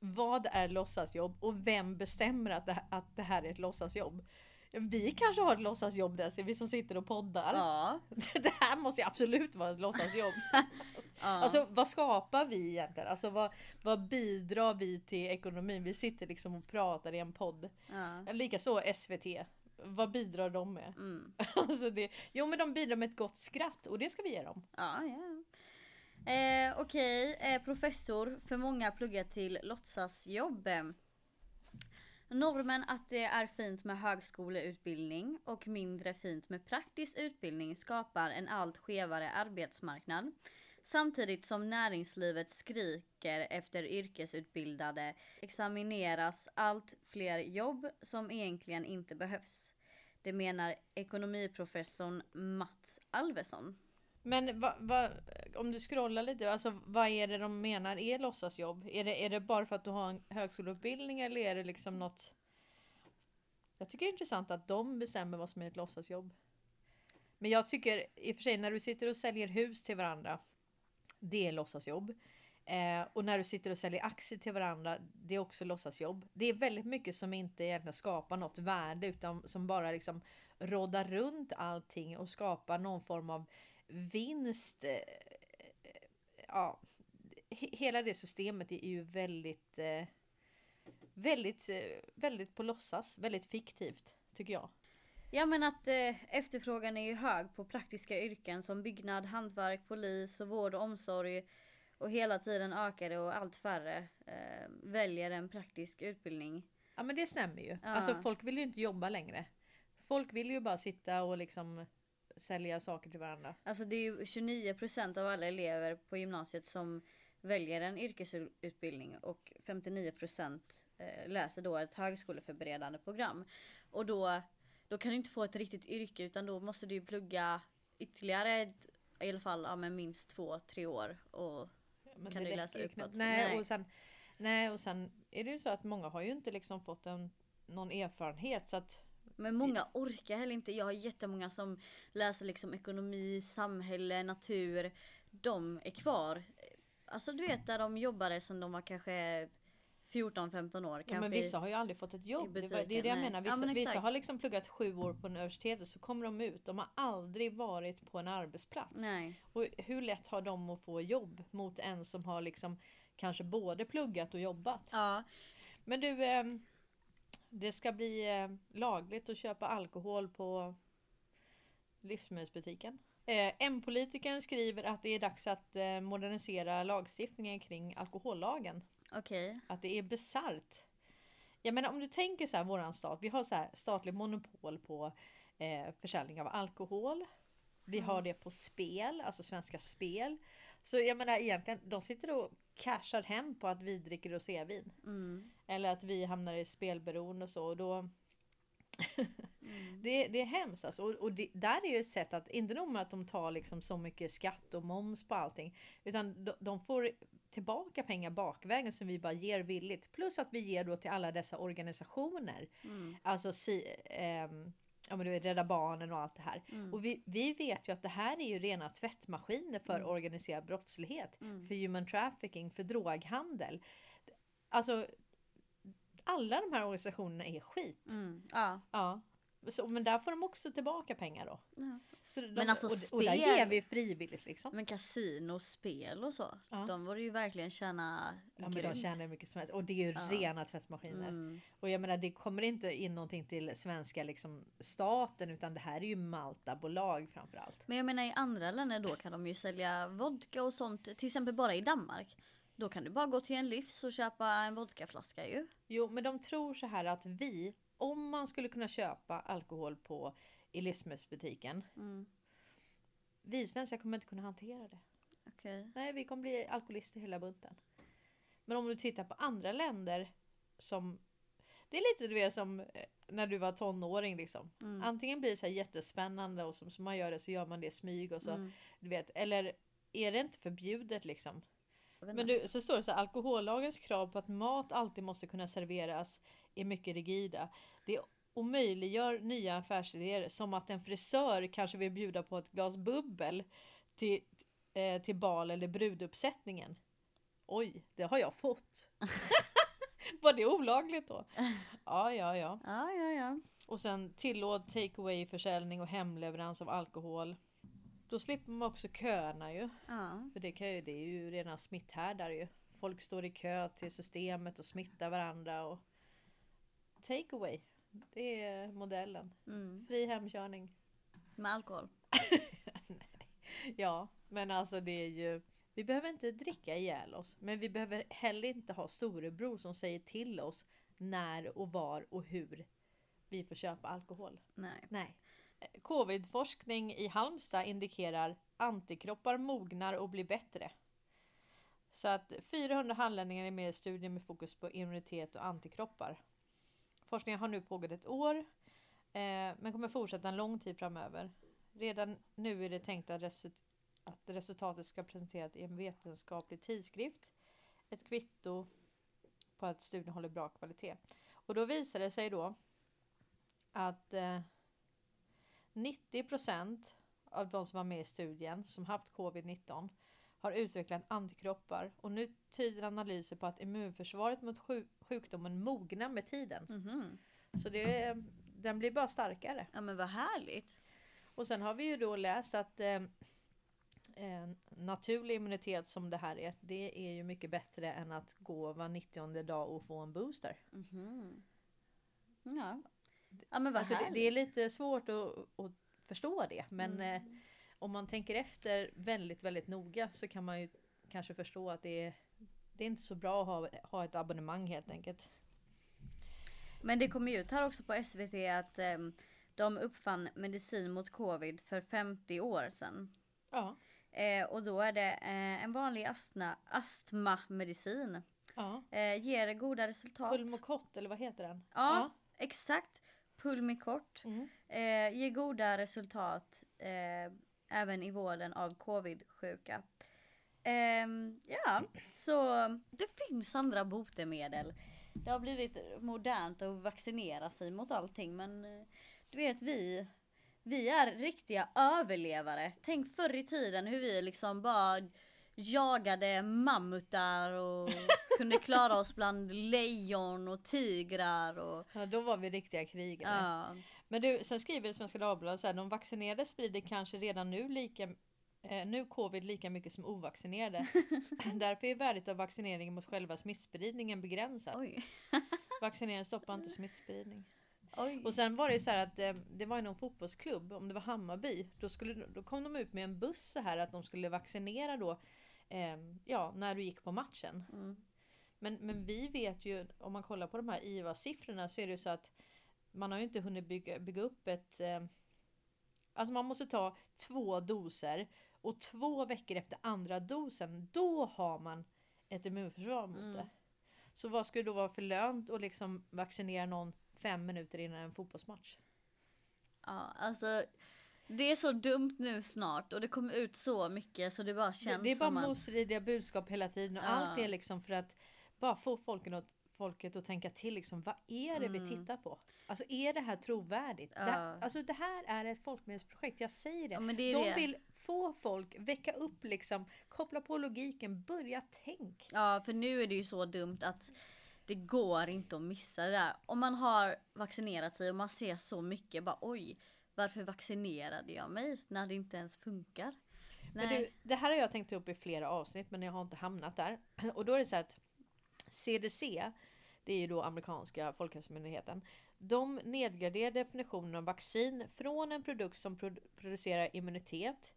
Speaker 1: Vad är låtsasjobb och vem bestämmer att det, här- att det här är ett låtsasjobb? Vi kanske har ett låtsasjobb där, vi som sitter och poddar.
Speaker 2: Ja.
Speaker 1: Det här måste ju absolut vara ett låtsasjobb.
Speaker 2: ja.
Speaker 1: Alltså vad skapar vi egentligen? Alltså vad, vad bidrar vi till ekonomin? Vi sitter liksom och pratar i en podd.
Speaker 2: ja.
Speaker 1: Likaså SVT. Vad bidrar de med?
Speaker 2: Mm.
Speaker 1: Alltså det, jo men de bidrar med ett gott skratt och det ska vi ge dem.
Speaker 2: Ja, ja. Eh, Okej, eh, professor för många pluggar till låtsasjobb. Normen att det är fint med högskoleutbildning och mindre fint med praktisk utbildning skapar en allt skevare arbetsmarknad. Samtidigt som näringslivet skriker efter yrkesutbildade examineras allt fler jobb som egentligen inte behövs. Det menar ekonomiprofessorn Mats Alvesson.
Speaker 1: Men va, va, om du scrollar lite, alltså vad är det de menar är låtsasjobb? Är det, är det bara för att du har en högskoleutbildning eller är det liksom något? Jag tycker det är intressant att de bestämmer vad som är ett låtsasjobb. Men jag tycker i och för sig när du sitter och säljer hus till varandra. Det är låtsasjobb. Eh, och när du sitter och säljer aktier till varandra. Det är också låtsasjobb. Det är väldigt mycket som inte egentligen skapar något värde utan som bara liksom råddar runt allting och skapar någon form av vinst. eh, Ja, he- hela det systemet är ju väldigt, eh, väldigt, eh, väldigt på låtsas, väldigt fiktivt tycker jag.
Speaker 2: Ja men att eh, efterfrågan är ju hög på praktiska yrken som byggnad, hantverk, polis och vård och omsorg. Och hela tiden ökar det och allt färre eh, väljer en praktisk utbildning.
Speaker 1: Ja men det stämmer ju.
Speaker 2: Ja.
Speaker 1: Alltså folk vill ju inte jobba längre. Folk vill ju bara sitta och liksom sälja saker till varandra.
Speaker 2: Alltså det är ju 29% av alla elever på gymnasiet som väljer en yrkesutbildning och 59% eh, läser då ett högskoleförberedande program. Och då, då kan du inte få ett riktigt yrke utan då måste du ju plugga ytterligare ett, i alla fall ja, men minst två, tre år. Och
Speaker 1: Men
Speaker 2: Kan du läsa uppåt?
Speaker 1: Nej,
Speaker 2: Nej.
Speaker 1: Och sen, nej och sen är det ju så att många har ju inte liksom fått en, någon erfarenhet så att
Speaker 2: Men många orkar heller inte. Jag har jättemånga som läser liksom ekonomi, samhälle, natur. De är kvar. Alltså du vet där de jobbade sen de var kanske 14-15 år.
Speaker 1: Ja, men vissa har ju aldrig fått ett jobb. Det, var, det är det jag
Speaker 2: nej.
Speaker 1: menar.
Speaker 2: Ja,
Speaker 1: Vissa,
Speaker 2: men
Speaker 1: vissa har liksom pluggat sju år på universitetet så kommer de ut. De har aldrig varit på en arbetsplats.
Speaker 2: Nej.
Speaker 1: Och hur lätt har de att få jobb mot en som har liksom kanske både pluggat och jobbat?
Speaker 2: Ja.
Speaker 1: Men du, eh, det ska bli eh, lagligt att köpa alkohol på livsmedelsbutiken. Eh, M-politikern skriver att det är dags att eh, modernisera lagstiftningen kring alkohollagen.
Speaker 2: Okej.
Speaker 1: Att det är bisarrt. Jag menar om du tänker så här våran stat. Vi har så här statligt monopol på eh, försäljning av alkohol. Vi har det på spel, alltså Svenska Spel. Så jag menar egentligen, de sitter och cashar hem på att vi dricker rosévin.
Speaker 2: Mm.
Speaker 1: Eller att vi hamnar i spelberoende och så. Och då,
Speaker 2: Mm.
Speaker 1: det, det är hemskt alltså. Och, och det, där är ju ett sätt att, inte nog med att de tar liksom så mycket skatt och moms på allting. Utan de, de får tillbaka pengar bakvägen som vi bara ger villigt. Plus att vi ger då till alla dessa organisationer.
Speaker 2: Mm.
Speaker 1: Alltså si, ehm, ja, men du vet, Rädda Barnen och allt det här.
Speaker 2: Mm.
Speaker 1: Och vi, vi vet ju att det här är ju rena tvättmaskiner för
Speaker 2: Mm.
Speaker 1: organiserad brottslighet.
Speaker 2: Mm.
Speaker 1: För human trafficking, för droghandel. Alltså alla de här organisationerna är skit.
Speaker 2: Mm. Ja.
Speaker 1: Ja. Så, men där får de också tillbaka pengar då.
Speaker 2: ja.
Speaker 1: Så de,
Speaker 2: Men alltså
Speaker 1: och, och där
Speaker 2: spel-
Speaker 1: ger vi frivilligt liksom.
Speaker 2: Men kasino, spel och så.
Speaker 1: Ja.
Speaker 2: De borde ju verkligen tjäna
Speaker 1: Ja men de
Speaker 2: grymt.
Speaker 1: tjänar mycket som helst. Och det är ju
Speaker 2: Ja.
Speaker 1: rena tvättmaskiner.
Speaker 2: Mm.
Speaker 1: Och jag menar det kommer inte in någonting till svenska liksom, staten utan det här är ju Malta-bolag framförallt.
Speaker 2: Men jag menar i andra länder då kan de ju sälja vodka och sånt. Till exempel bara i Danmark. Då kan du bara gå till en livs och köpa en vodkaflaska ju.
Speaker 1: Jo men de tror så här att vi, om man skulle kunna köpa alkohol på i livsmedelsbutiken.
Speaker 2: Mm.
Speaker 1: Vi svenskar kommer inte kunna hantera det.
Speaker 2: Okej.
Speaker 1: Nej, vi kommer bli alkoholister hela bunten. Men om du tittar på andra länder som det är lite du vet som eh, när du var tonåring liksom.
Speaker 2: Mm.
Speaker 1: Antingen blir det så här jättespännande och som, som man gör det så gör man det i smyg och så.
Speaker 2: Mm.
Speaker 1: Du vet, eller är det inte förbjudet liksom? Men du, så står det så här, alkohollagens krav på att mat alltid måste kunna serveras är mycket rigida. Det omöjliggör nya affärsidéer som att en frisör kanske vill bjuda på ett glas bubbel till, eh, till bal eller bruduppsättningen. oj, det har jag fått. Var det olagligt då? Ja, ja, ja.
Speaker 2: Ja, ja, ja.
Speaker 1: Och sen tillåt takeaway försäljning och hemleverans av alkohol. Då slipper man också köerna ju.
Speaker 2: ja.
Speaker 1: För det, kan ju, det är ju rena smitthärdar ju. Folk står i kö till systemet och smittar varandra. Och... Takeaway, det är modellen.
Speaker 2: Mm.
Speaker 1: Fri hemkörning.
Speaker 2: Med alkohol.
Speaker 1: Ja, men alltså det är ju... Vi behöver inte dricka ihjäl oss. Men vi behöver heller inte ha storebror som säger till oss när och var och hur vi får köpa alkohol.
Speaker 2: Nej.
Speaker 1: Nej. Covid-forskning i Halmstad indikerar antikroppar mognar och blir bättre. Så att 400 hallänningar är med i studien med fokus på immunitet och antikroppar. Forskningen har nu pågått ett år eh, men kommer fortsätta en lång tid framöver. Redan nu är det tänkt att, result- att resultatet ska presenteras i en vetenskaplig tidskrift. Ett kvitto på att studien håller bra kvalitet. Och då visar det sig då att eh, 90% av de som var med i studien som haft covid-19 har utvecklat antikroppar och nu tyder analyser på att immunförsvaret mot sju- sjukdomen mognar med tiden.
Speaker 2: Mhm.
Speaker 1: Så det, den blir bara starkare.
Speaker 2: Ja men vad härligt.
Speaker 1: Och sen har vi ju då läst att eh, eh, naturlig immunitet som det här är, det är ju mycket bättre än att gå var 90 dag och få en booster.
Speaker 2: Mhm. Ja. Ja men
Speaker 1: Alltså det, det är lite svårt att, att förstå det men
Speaker 2: Mm.
Speaker 1: eh, om man tänker efter väldigt väldigt noga så kan man ju kanske förstå att det är, det är inte så bra att ha, ha ett abonnemang helt enkelt.
Speaker 2: Men det kom ju ut här också på SVT att ehm, de uppfann medicin mot covid för 50 år sedan.
Speaker 1: Ja,
Speaker 2: Eh, och då är det eh, en vanlig astma, astmamedicin.
Speaker 1: ja.
Speaker 2: Eh, ger goda resultat.
Speaker 1: Pulmocott eller vad heter den?
Speaker 2: Ja, exakt. Pulmicort.
Speaker 1: Mm.
Speaker 2: Eh, ger goda resultat eh, även i vården av covid-sjuka. Ehm, ja, så det finns andra botemedel. Det har blivit modernt att vaccinera sig mot allting men eh, du vet vi vi är riktiga överlevare. Tänk förr i tiden hur vi liksom bara jagade mammutar och kunde klara oss bland lejon och tigrar och
Speaker 1: Ja, då var vi riktiga krigare.
Speaker 2: ja.
Speaker 1: Men du, sen skriver Svenska Dagbladet så här, de vaccinerade sprider kanske redan nu lika eh, nu covid lika mycket som ovaccinerade. Därför är värdet av vaccineringen mot själva smittspridningen begränsat. Vaccineringen stoppar inte smittspridning.
Speaker 2: Oj.
Speaker 1: Och sen var det ju så här att eh, det var ju någon fotbollsklubb, om det var Hammarby, då, skulle, då kom de ut med en buss så här att de skulle vaccinera då, eh, ja, när du gick på matchen.
Speaker 2: Mm.
Speaker 1: Men, men vi vet ju, om man kollar på de här IVA-siffrorna så är det ju så att man har ju inte hunnit bygga, bygga upp ett... Eh, alltså man måste ta två doser och två veckor efter andra dosen, då har man ett immunförsvar mot
Speaker 2: Mm.
Speaker 1: det. Så vad skulle då vara för lönt att liksom vaccinera någon fem minuter innan en fotbollsmatch?
Speaker 2: Ja, alltså det är så dumt nu snart och det kommer ut så mycket så det bara
Speaker 1: Det,
Speaker 2: känns
Speaker 1: det är bara
Speaker 2: som att...
Speaker 1: motstridiga budskap hela tiden och
Speaker 2: Ja.
Speaker 1: allt är liksom för att bara få folket att, folket att tänka till liksom, vad är det vi tittar på? Alltså är det här trovärdigt? Det,
Speaker 2: Mm. Ja.
Speaker 1: alltså det här är ett folkbildningsprojekt, jag säger det.
Speaker 2: Ja, det
Speaker 1: De
Speaker 2: det.
Speaker 1: vill få folk, väcka upp liksom, koppla på logiken, börja tänk.
Speaker 2: Ja, för nu är det ju så dumt att det går inte att missa det där. Om man har vaccinerat sig och man ser så mycket, bara oj, varför vaccinerade jag mig när det inte ens funkar?
Speaker 1: Men du, det här har jag tänkt upp i flera avsnitt men jag har inte hamnat där. Och då är det så att CDC, det är ju då amerikanska folkhälsomyndigheten. De nedgraderar definitionen av vaccin från en produkt som produ- producerar immunitet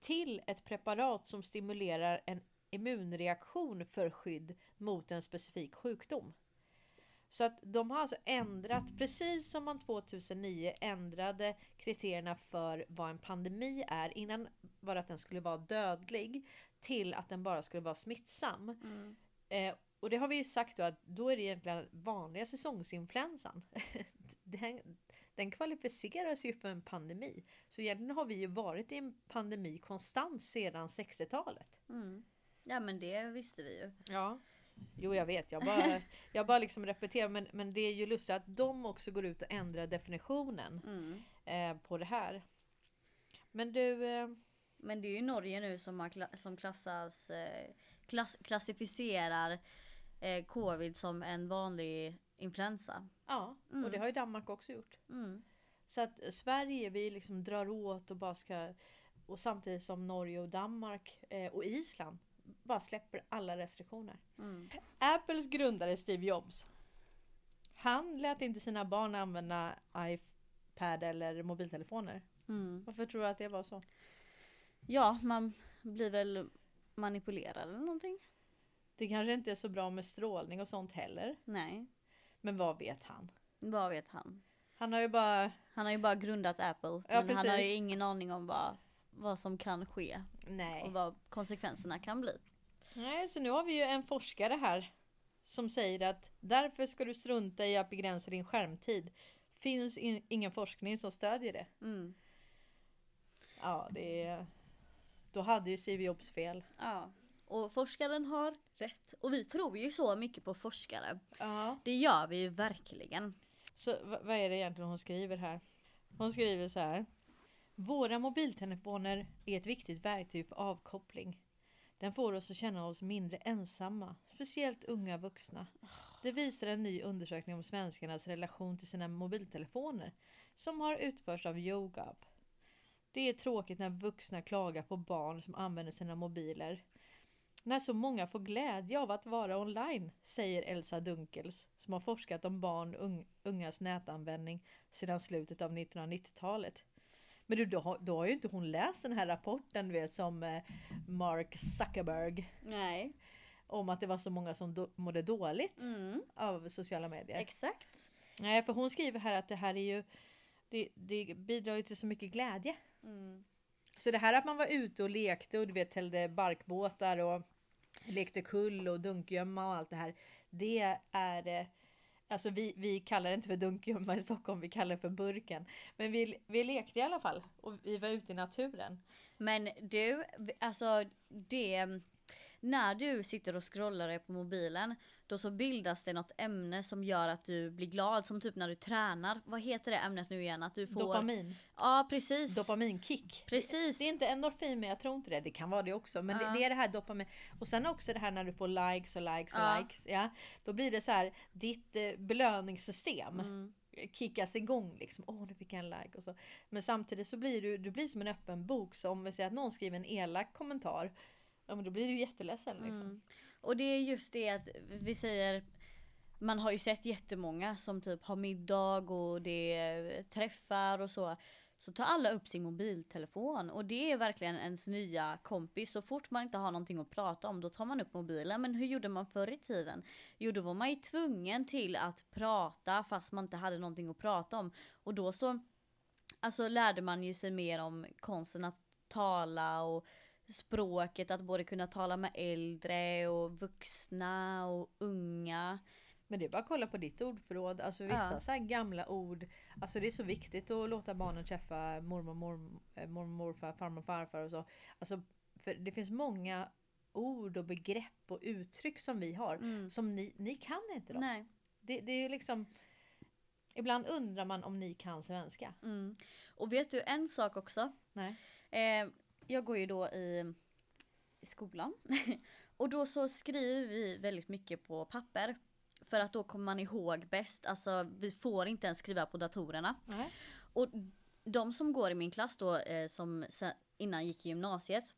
Speaker 1: till ett preparat som stimulerar en immunreaktion för skydd mot en specifik sjukdom. Så att de har alltså ändrat, precis som man 2009 ändrade kriterierna för vad en pandemi är. Innan var det att den skulle vara dödlig till att den bara skulle vara smittsam.
Speaker 2: Mm.
Speaker 1: Eh, och det har vi ju sagt då att då är det egentligen vanliga säsongsinfluensan. Den, den kvalificeras ju för en pandemi. Så egentligen har vi ju varit i en pandemi konstant sedan 60-talet.
Speaker 2: Mm. Ja men det visste vi ju.
Speaker 1: Ja. Jo jag vet, jag bara, jag bara liksom repeterar men, men det är ju lustigt att de också går ut och ändrar definitionen
Speaker 2: Mm.
Speaker 1: eh, på det här. Men du, eh,
Speaker 2: Men det är ju Norge nu som, har som klassas, eh, klass, klassificerar eh, covid som en vanlig influensa.
Speaker 1: Ja, och det har ju Danmark också gjort.
Speaker 2: Mm.
Speaker 1: Så att Sverige vi liksom drar åt och bara ska och samtidigt som Norge och Danmark eh, och Island bara släpper alla restriktioner.
Speaker 2: Mm.
Speaker 1: Apples grundare Steve Jobs. Han lät inte sina barn använda iPad eller mobiltelefoner.
Speaker 2: Mm.
Speaker 1: Varför tror du att det var så?
Speaker 2: Ja, man blir väl manipulerad eller någonting.
Speaker 1: Det kanske inte är så bra med strålning och sånt heller.
Speaker 2: Nej,
Speaker 1: Men vad vet han?
Speaker 2: vad vet han?
Speaker 1: Han har ju bara...
Speaker 2: Han har ju bara grundat Apple.
Speaker 1: Ja,
Speaker 2: men han har ju
Speaker 1: precis.
Speaker 2: ingen aning om vad, vad som kan ske.
Speaker 1: Nej.
Speaker 2: Och vad konsekvenserna kan bli.
Speaker 1: Nej, så nu har vi ju en forskare här som säger att därför ska du strunta i att begränsa din skärmtid. Finns in, ingen forskning som stödjer det.
Speaker 2: Mm.
Speaker 1: Ja, det är... Då hade ju Steve Jobs fel.
Speaker 2: Ja. Och forskaren har rätt. Och vi tror ju så mycket på forskare.
Speaker 1: Ja.
Speaker 2: Det gör vi ju verkligen.
Speaker 1: Så vad är det egentligen hon skriver här? Hon skriver så här. Våra mobiltelefoner är ett viktigt verktyg för avkoppling. Den får oss att känna oss mindre ensamma, speciellt unga vuxna. Det visar en ny undersökning om svenskarnas relation till sina mobiltelefoner som har utförts av YoGab. Det är tråkigt när vuxna klagar på barn som använder sina mobiler. När så många får glädje av att vara online, säger Elsa Dunkels, som har forskat om barn och ungas nätanvändning sedan slutet av 1990-talet. Men du, då, då har ju inte hon läst den här rapporten du vet, som eh, Mark Zuckerberg
Speaker 2: Nej.
Speaker 1: om att det var så många som do- mådde dåligt
Speaker 2: Mm.
Speaker 1: av sociala medier.
Speaker 2: Exakt.
Speaker 1: Nej, för hon skriver här att det här är ju det, det bidrar ju till så mycket glädje.
Speaker 2: Mm.
Speaker 1: Så det här att man var ute och lekte och du vet tällde barkbåtar och lekte kull och dunkgömma och allt det här. Det är eh, Alltså vi, vi kallar det inte för dunkgömma i Stockholm, vi kallar det för burken. Men vi, vi lekte i alla fall och vi var ute i naturen.
Speaker 2: Men du, alltså det... När du sitter och scrollar på mobilen, då så bildas det något ämne som gör att du blir glad. Som typ när du tränar. Vad heter det ämnet nu igen? Att du får...
Speaker 1: Dopamin.
Speaker 2: Ja precis.
Speaker 1: Dopaminkick.
Speaker 2: Precis.
Speaker 1: Det är inte endorfin men jag tror inte det. Det kan vara det också. Men
Speaker 2: Ja.
Speaker 1: det, det är det här dopamin. Och sen också det här när du får likes och likes och
Speaker 2: Ja.
Speaker 1: likes. Ja, då blir det så här ditt eh, belöningssystem.
Speaker 2: Mm.
Speaker 1: kickas igång liksom. Åh nu fick jag en like och så. Men samtidigt så blir du, du blir som en öppen bok. Så om vi säger att någon skriver en elak kommentar. Ja men då blir du jätteledsen liksom.
Speaker 2: Mm. Och det är just det att vi säger man har ju sett jättemånga som typ har middag och det är träffar och så. Så tar alla upp sin mobiltelefon och det är verkligen ens nya kompis. Så fort man inte har någonting att prata om då tar man upp mobilen. Men hur gjorde man förr i tiden? Jo då var man ju tvungen till att prata fast man inte hade någonting att prata om. Och då så alltså lärde man ju sig mer om konsten att tala och språket, att både kunna tala med äldre och vuxna och unga.
Speaker 1: Men det är bara att kolla på ditt ordförråd. Alltså vissa
Speaker 2: Ja.
Speaker 1: så gamla ord. Alltså det är så viktigt att låta barnen träffa mormor, mormor, eh, mormor morfar, farmor farfar och så. Alltså, för det finns många ord och begrepp och uttryck som vi har.
Speaker 2: Mm.
Speaker 1: Som ni, ni kan inte dem.
Speaker 2: Nej.
Speaker 1: Det, det är liksom Ibland undrar man om ni kan svenska.
Speaker 2: Mm. Och vet du en sak också?
Speaker 1: Nej.
Speaker 2: Eh, jag går ju då i, i skolan. och då så skriver vi väldigt mycket på papper. För att då kommer man ihåg bäst. Alltså vi får inte ens skriva på datorerna.
Speaker 1: Nej.
Speaker 2: Och de som går i min klass då eh, som sen, innan gick i gymnasiet.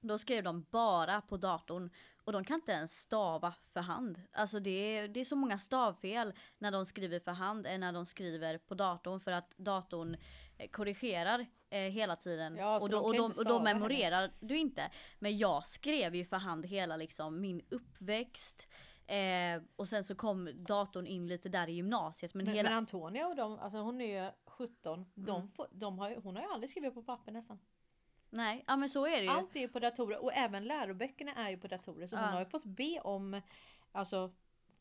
Speaker 2: Då skrev de bara på datorn. Och de kan inte ens stava för hand. Alltså det är, det är så många stavfel när de skriver för hand än när de skriver på datorn. För att datorn korrigerar eh, hela tiden.
Speaker 1: Ja,
Speaker 2: och, då, och, de, och då memorerar du inte. Men jag skrev ju för hand hela liksom min uppväxt. Eh, och sen så kom datorn in lite där i gymnasiet. Men,
Speaker 1: Men,
Speaker 2: hela...
Speaker 1: men Antonia och de, alltså hon är ju 17. De
Speaker 2: Mm.
Speaker 1: får, de har, hon har ju aldrig skrivit på papper nästan.
Speaker 2: Nej, ja men så är det ju.
Speaker 1: Allt är ju på datorer och även läroböckerna är ju på datorer. Så
Speaker 2: Ja.
Speaker 1: hon har ju fått be om alltså,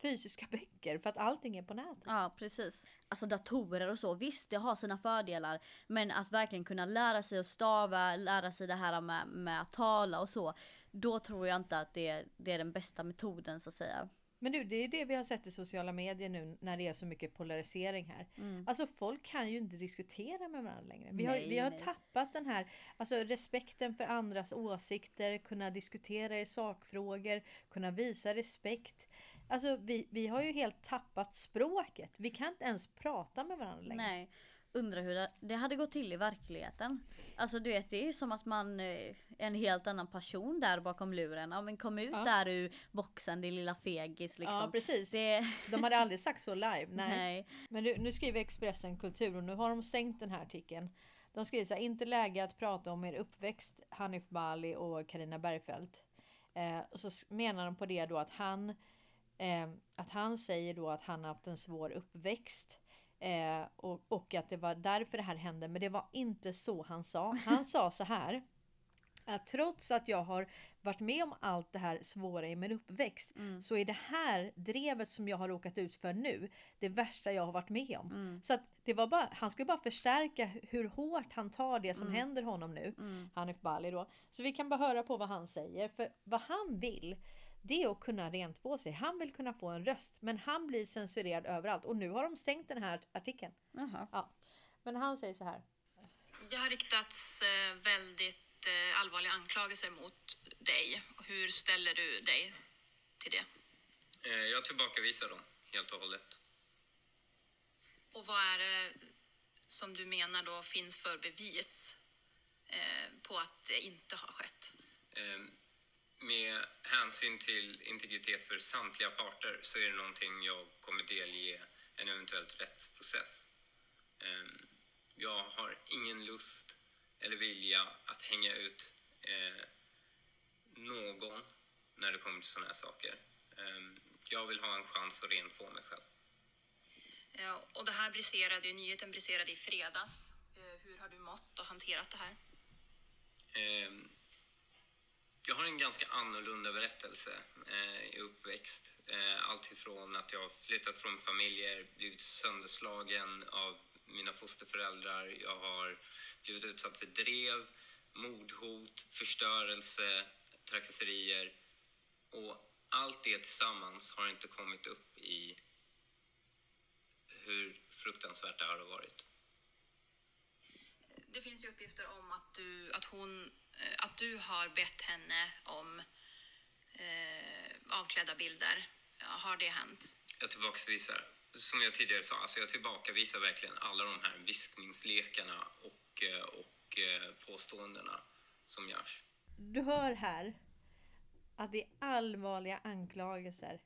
Speaker 1: fysiska böcker för att allting är på nätet.
Speaker 2: Ja precis. Alltså datorer och så, visst det har sina fördelar. Men att verkligen kunna lära sig att stava, lära sig det här med, med att tala och så. Då tror jag inte att det, det är den bästa metoden så att säga.
Speaker 1: Men du, det är det vi har sett i sociala medier nu när det är så mycket polarisering här. Alltså folk kan ju inte diskutera med varandra längre. Vi har,
Speaker 2: Nej,
Speaker 1: vi har
Speaker 2: nej.
Speaker 1: tappat den här alltså respekten för andras åsikter, kunna diskutera i sakfrågor, kunna visa respekt. Alltså vi, vi har ju helt tappat språket. Vi kan inte ens prata med varandra längre.
Speaker 2: Nej. Undrar hur det, hade gått till i verkligheten. Alltså du vet det är ju som att man eh, är en helt annan person där bakom luren. Ja men kom ut
Speaker 1: Ja.
Speaker 2: där ur boxen din lilla fegis liksom.
Speaker 1: Ja precis.
Speaker 2: Det,
Speaker 1: De hade aldrig sagt så live. Nej.
Speaker 2: nej.
Speaker 1: Men nu, nu skriver Expressen Kultur och nu har de stängt den här artikeln. De skriver så här, inte läge att prata om er uppväxt, Hanif Bali och Karina Bergfeldt. Eh, och så menar de på det då att han, eh, att han säger då att han har haft en svår uppväxt. Eh, och, och att det var därför det här hände. Men det var inte så han sa. Han sa så här. Att trots att jag har varit med om allt det här svåra i min uppväxt så är det här drevet som jag har råkat ut för nu det värsta jag har varit med om. Så att det var bara, han skulle bara förstärka hur hårt han tar det som händer honom nu. Hanif Bali då. Så vi kan bara höra på vad han säger. För vad han vill det är att kunna rent på sig. Han vill kunna få en röst men han blir censurerad överallt. Och nu har de stängt den här artikeln.
Speaker 2: Jaha.
Speaker 1: Ja. Men han säger så här.
Speaker 5: Det har riktats eh, väldigt eh, allvarliga anklagelser mot dig. Hur ställer du dig till det?
Speaker 7: Eh, Jag tillbakavisar dem helt och hållet.
Speaker 5: Och vad är det som du menar då finns för bevis på att det inte har skett?
Speaker 7: Med hänsyn till integritet för samtliga parter så är det någonting jag kommer delge en eventuellt rättsprocess. Eh, Jag har ingen lust eller vilja att hänga ut eh, någon när det kommer till sådana här saker. Eh, Jag vill ha en chans att rentvå mig själv.
Speaker 5: Eh, och det här briserade, ju- nyheten briserade i fredags. Eh, hur har du mått och hanterat det här?
Speaker 7: Jag har en ganska annorlunda berättelse eh, i uppväxt. Eh, Alltifrån att jag har flyttat från familjer, blivit sönderslagen av mina fosterföräldrar. Jag har blivit utsatt för drev, mordhot, förstörelse, trakasserier. Och allt det tillsammans har inte kommit upp i hur fruktansvärt det här har varit.
Speaker 5: Det finns ju uppgifter om att du, att hon, att du har bett henne om eh, avklädda bilder. Har det hänt?
Speaker 7: Jag tillbakavisar, som jag tidigare sa, alltså jag tillbakavisar verkligen alla de här viskningslekarna och, eh, och eh, påståendena som görs.
Speaker 1: Du hör här att det är allvarliga anklagelser.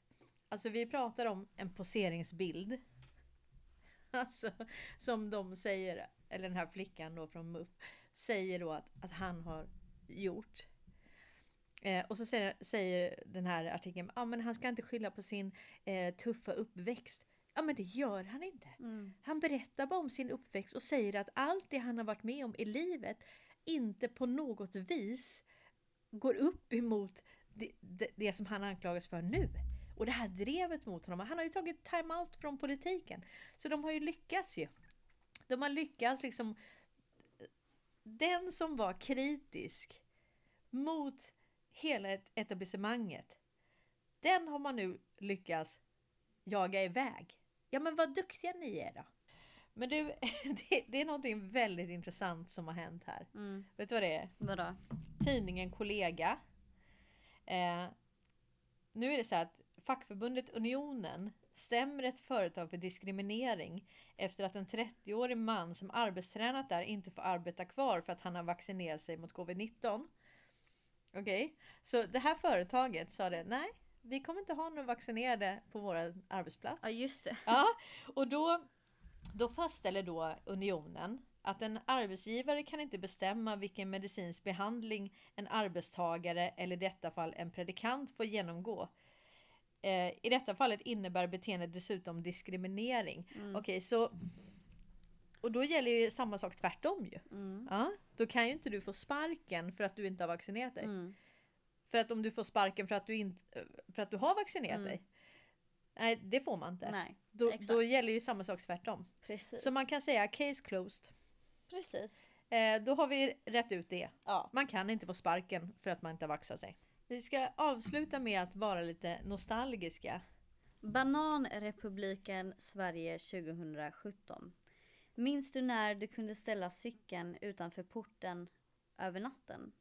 Speaker 1: Alltså vi pratar om en poseringsbild. Alltså som de säger, eller den här flickan då från MUF säger då att, att han har gjort. Eh, och så säger, säger den här artikeln, ja ah, men han ska inte skylla på sin eh, tuffa uppväxt. Ja men det gör han inte. Han berättar bara om sin uppväxt och säger att allt det han har varit med om i livet inte på något vis går upp emot det, det, det som han anklagas för nu. Och det här drevet mot honom. Han har ju tagit time-out från politiken. Så de har ju lyckats ju. De har lyckats liksom. Den som var kritisk mot hela etablissemanget. Den har man nu lyckats jaga iväg. Ja men vad duktiga ni är då. Men du, det, det är någonting väldigt intressant som har hänt här.
Speaker 2: Mm.
Speaker 1: Vet du vad det är?
Speaker 2: Vadå?
Speaker 1: tidningen Kollega. Eh, nu är det så att fackförbundet Unionen stämmer ett företag för diskriminering efter att en 30-årig man som arbetstränat där inte får arbeta kvar för att han har vaccinerat sig mot covid-19. Okej, så det här företaget sa det nej, vi kommer inte ha några vaccinerade på vår arbetsplats.
Speaker 2: Ja just det.
Speaker 1: Ja, och då, då fastställer då unionen att en arbetsgivare kan inte bestämma vilken medicinsk behandling en arbetstagare eller i detta fall en predikant får genomgå. Eh, I detta fallet innebär beteendet dessutom diskriminering. Okej, så och då gäller ju samma sak tvärtom ju. Ja, då kan ju inte du få sparken för att du inte har vaccinerat dig.
Speaker 2: Mm.
Speaker 1: För att om du får sparken för att du, inte, för att du har vaccinerat dig. Nej, det får man inte.
Speaker 2: Nej,
Speaker 1: Då, då gäller ju samma sak tvärtom.
Speaker 2: Precis.
Speaker 1: Så man kan säga case closed.
Speaker 2: Precis.
Speaker 1: Eh, då har vi rätt ut det.
Speaker 2: Ja.
Speaker 1: Man kan inte få sparken för att man inte har vaxat sig. Vi ska avsluta med att vara lite nostalgiska.
Speaker 2: Bananrepubliken Sverige 2017. Minns du när du kunde ställa cykeln utanför porten över natten?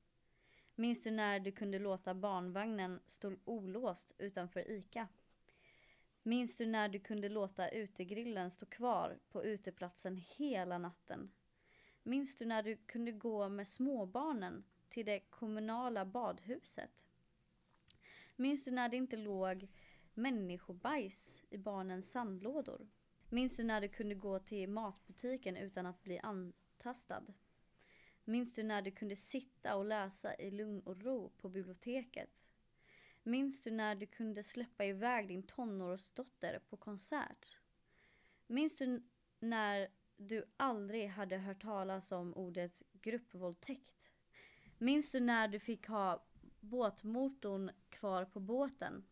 Speaker 2: Minns du när du kunde låta barnvagnen stå olåst utanför ICA? Minns du när du kunde låta utegrillen stå kvar på uteplatsen hela natten? Minns du när du kunde gå med småbarnen till det kommunala badhuset? Minns du när det inte låg människobajs i barnens sandlådor? Minns du när du kunde gå till matbutiken utan att bli antastad? Minns du när du kunde sitta och läsa i lugn och ro på biblioteket? Minns du när du kunde släppa iväg din tonårsdotter på konsert? Minns du när du aldrig hade hört talas om ordet gruppvåldtäkt? Minns du när du fick ha båtmotorn kvar på båten?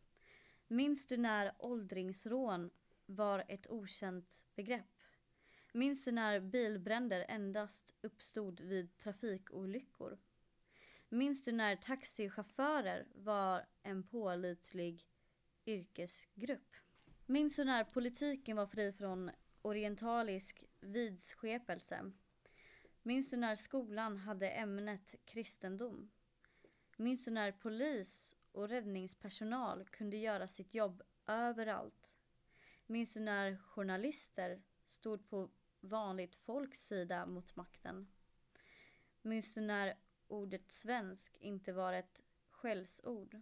Speaker 2: Minns du när åldringsrån var ett okänt begrepp? Minns du när bilbränder endast uppstod vid trafikolyckor? Minns du när taxichaufförer var en pålitlig yrkesgrupp? Minns du när politiken var fri från orientalisk vidskepelse? Minns du när skolan hade ämnet kristendom? Minns du när polis och räddningspersonal kunde göra sitt jobb överallt? Minns du när journalister stod på vanligt folks sida mot makten? Minns du när ordet svensk inte var ett skällsord?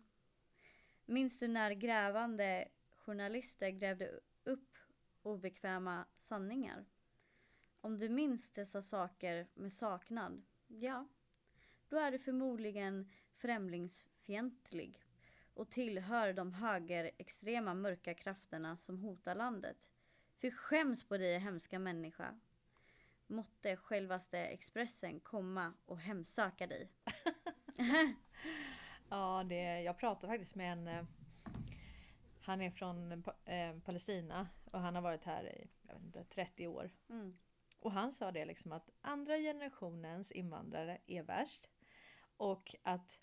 Speaker 2: Minns du när grävande journalister grävde upp obekväma sanningar? Om du minns dessa saker med saknad, ja, då är du förmodligen främlingsfientlig och tillhör de högerextrema mörka krafterna som hotar landet. För skäms på dig hemska människa. Måtte självaste Expressen komma och hemsöka dig.
Speaker 1: Ja, det, jag pratade faktiskt med en... eh, Han är från eh, Palestina och han har varit här i inte, 30 år.
Speaker 2: Mm.
Speaker 1: Och han sa det liksom att andra generationens invandrare är värst. Och att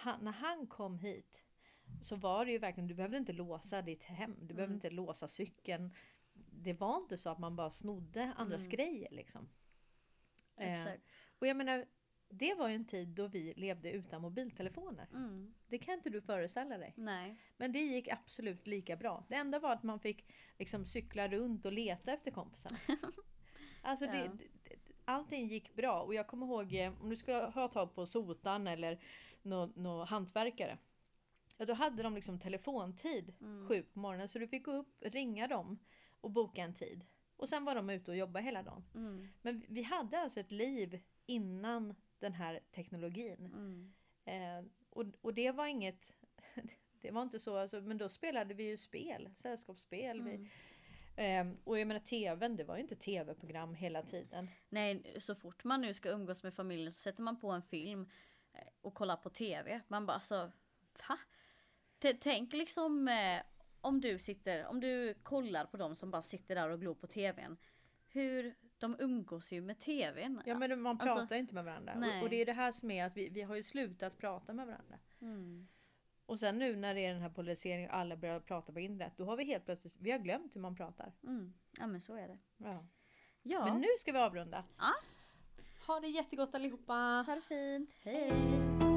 Speaker 1: han, när han kom hit så var det ju verkligen, du behövde inte låsa ditt hem, du behövde
Speaker 2: Mm.
Speaker 1: inte låsa cykeln. Det var inte så att man bara snodde andras
Speaker 2: Mm.
Speaker 1: grejer liksom. Eh, och jag menar, det var ju en tid då vi levde utan mobiltelefoner.
Speaker 2: Mm.
Speaker 1: Det kan inte du föreställa dig.
Speaker 2: Nej.
Speaker 1: Men det gick absolut lika bra. Det enda var att man fick liksom cykla runt och leta efter kompisarna. Alltså
Speaker 2: Ja.
Speaker 1: det, allting gick bra och jag kommer ihåg eh, om du skulle ha tag på sotan eller någon nå hantverkare. Ja, då hade de liksom telefontid
Speaker 2: Mm.
Speaker 1: sju på morgonen så du fick gå upp, ringa dem och boka en tid. Och sen var de ute och jobbade hela dagen.
Speaker 2: Mm.
Speaker 1: Men vi hade alltså ett liv innan den här teknologin.
Speaker 2: Mm.
Speaker 1: Eh, och, och det var inget Det var inte så, alltså, men då spelade vi ju spel, sällskapsspel.
Speaker 2: Mm.
Speaker 1: Vi, Ehm, och jag menar tvn, det var ju inte tv-program hela tiden.
Speaker 2: Nej, så fort man nu ska umgås med familjen så sätter man på en film och kollar på tv. Man bara alltså, va? T- Tänk liksom eh, om du sitter, om du kollar på dem som bara sitter där och glor på tvn. Hur de umgås ju med tvn.
Speaker 1: Ja men man
Speaker 2: Alltså,
Speaker 1: pratar inte med varandra. Och, och det är det här som är att vi, vi har ju slutat prata med varandra.
Speaker 2: Mm.
Speaker 1: Och sen nu när det är den här polariseringen och alla börjar prata på internet, då har vi helt plötsligt, vi har glömt hur man pratar.
Speaker 2: Mm. Ja men så är det.
Speaker 1: Ja.
Speaker 2: Ja,
Speaker 1: Men nu ska vi avrunda.
Speaker 2: Ja.
Speaker 1: Ha det jättegott allihopa!
Speaker 2: ha det fint. Hej!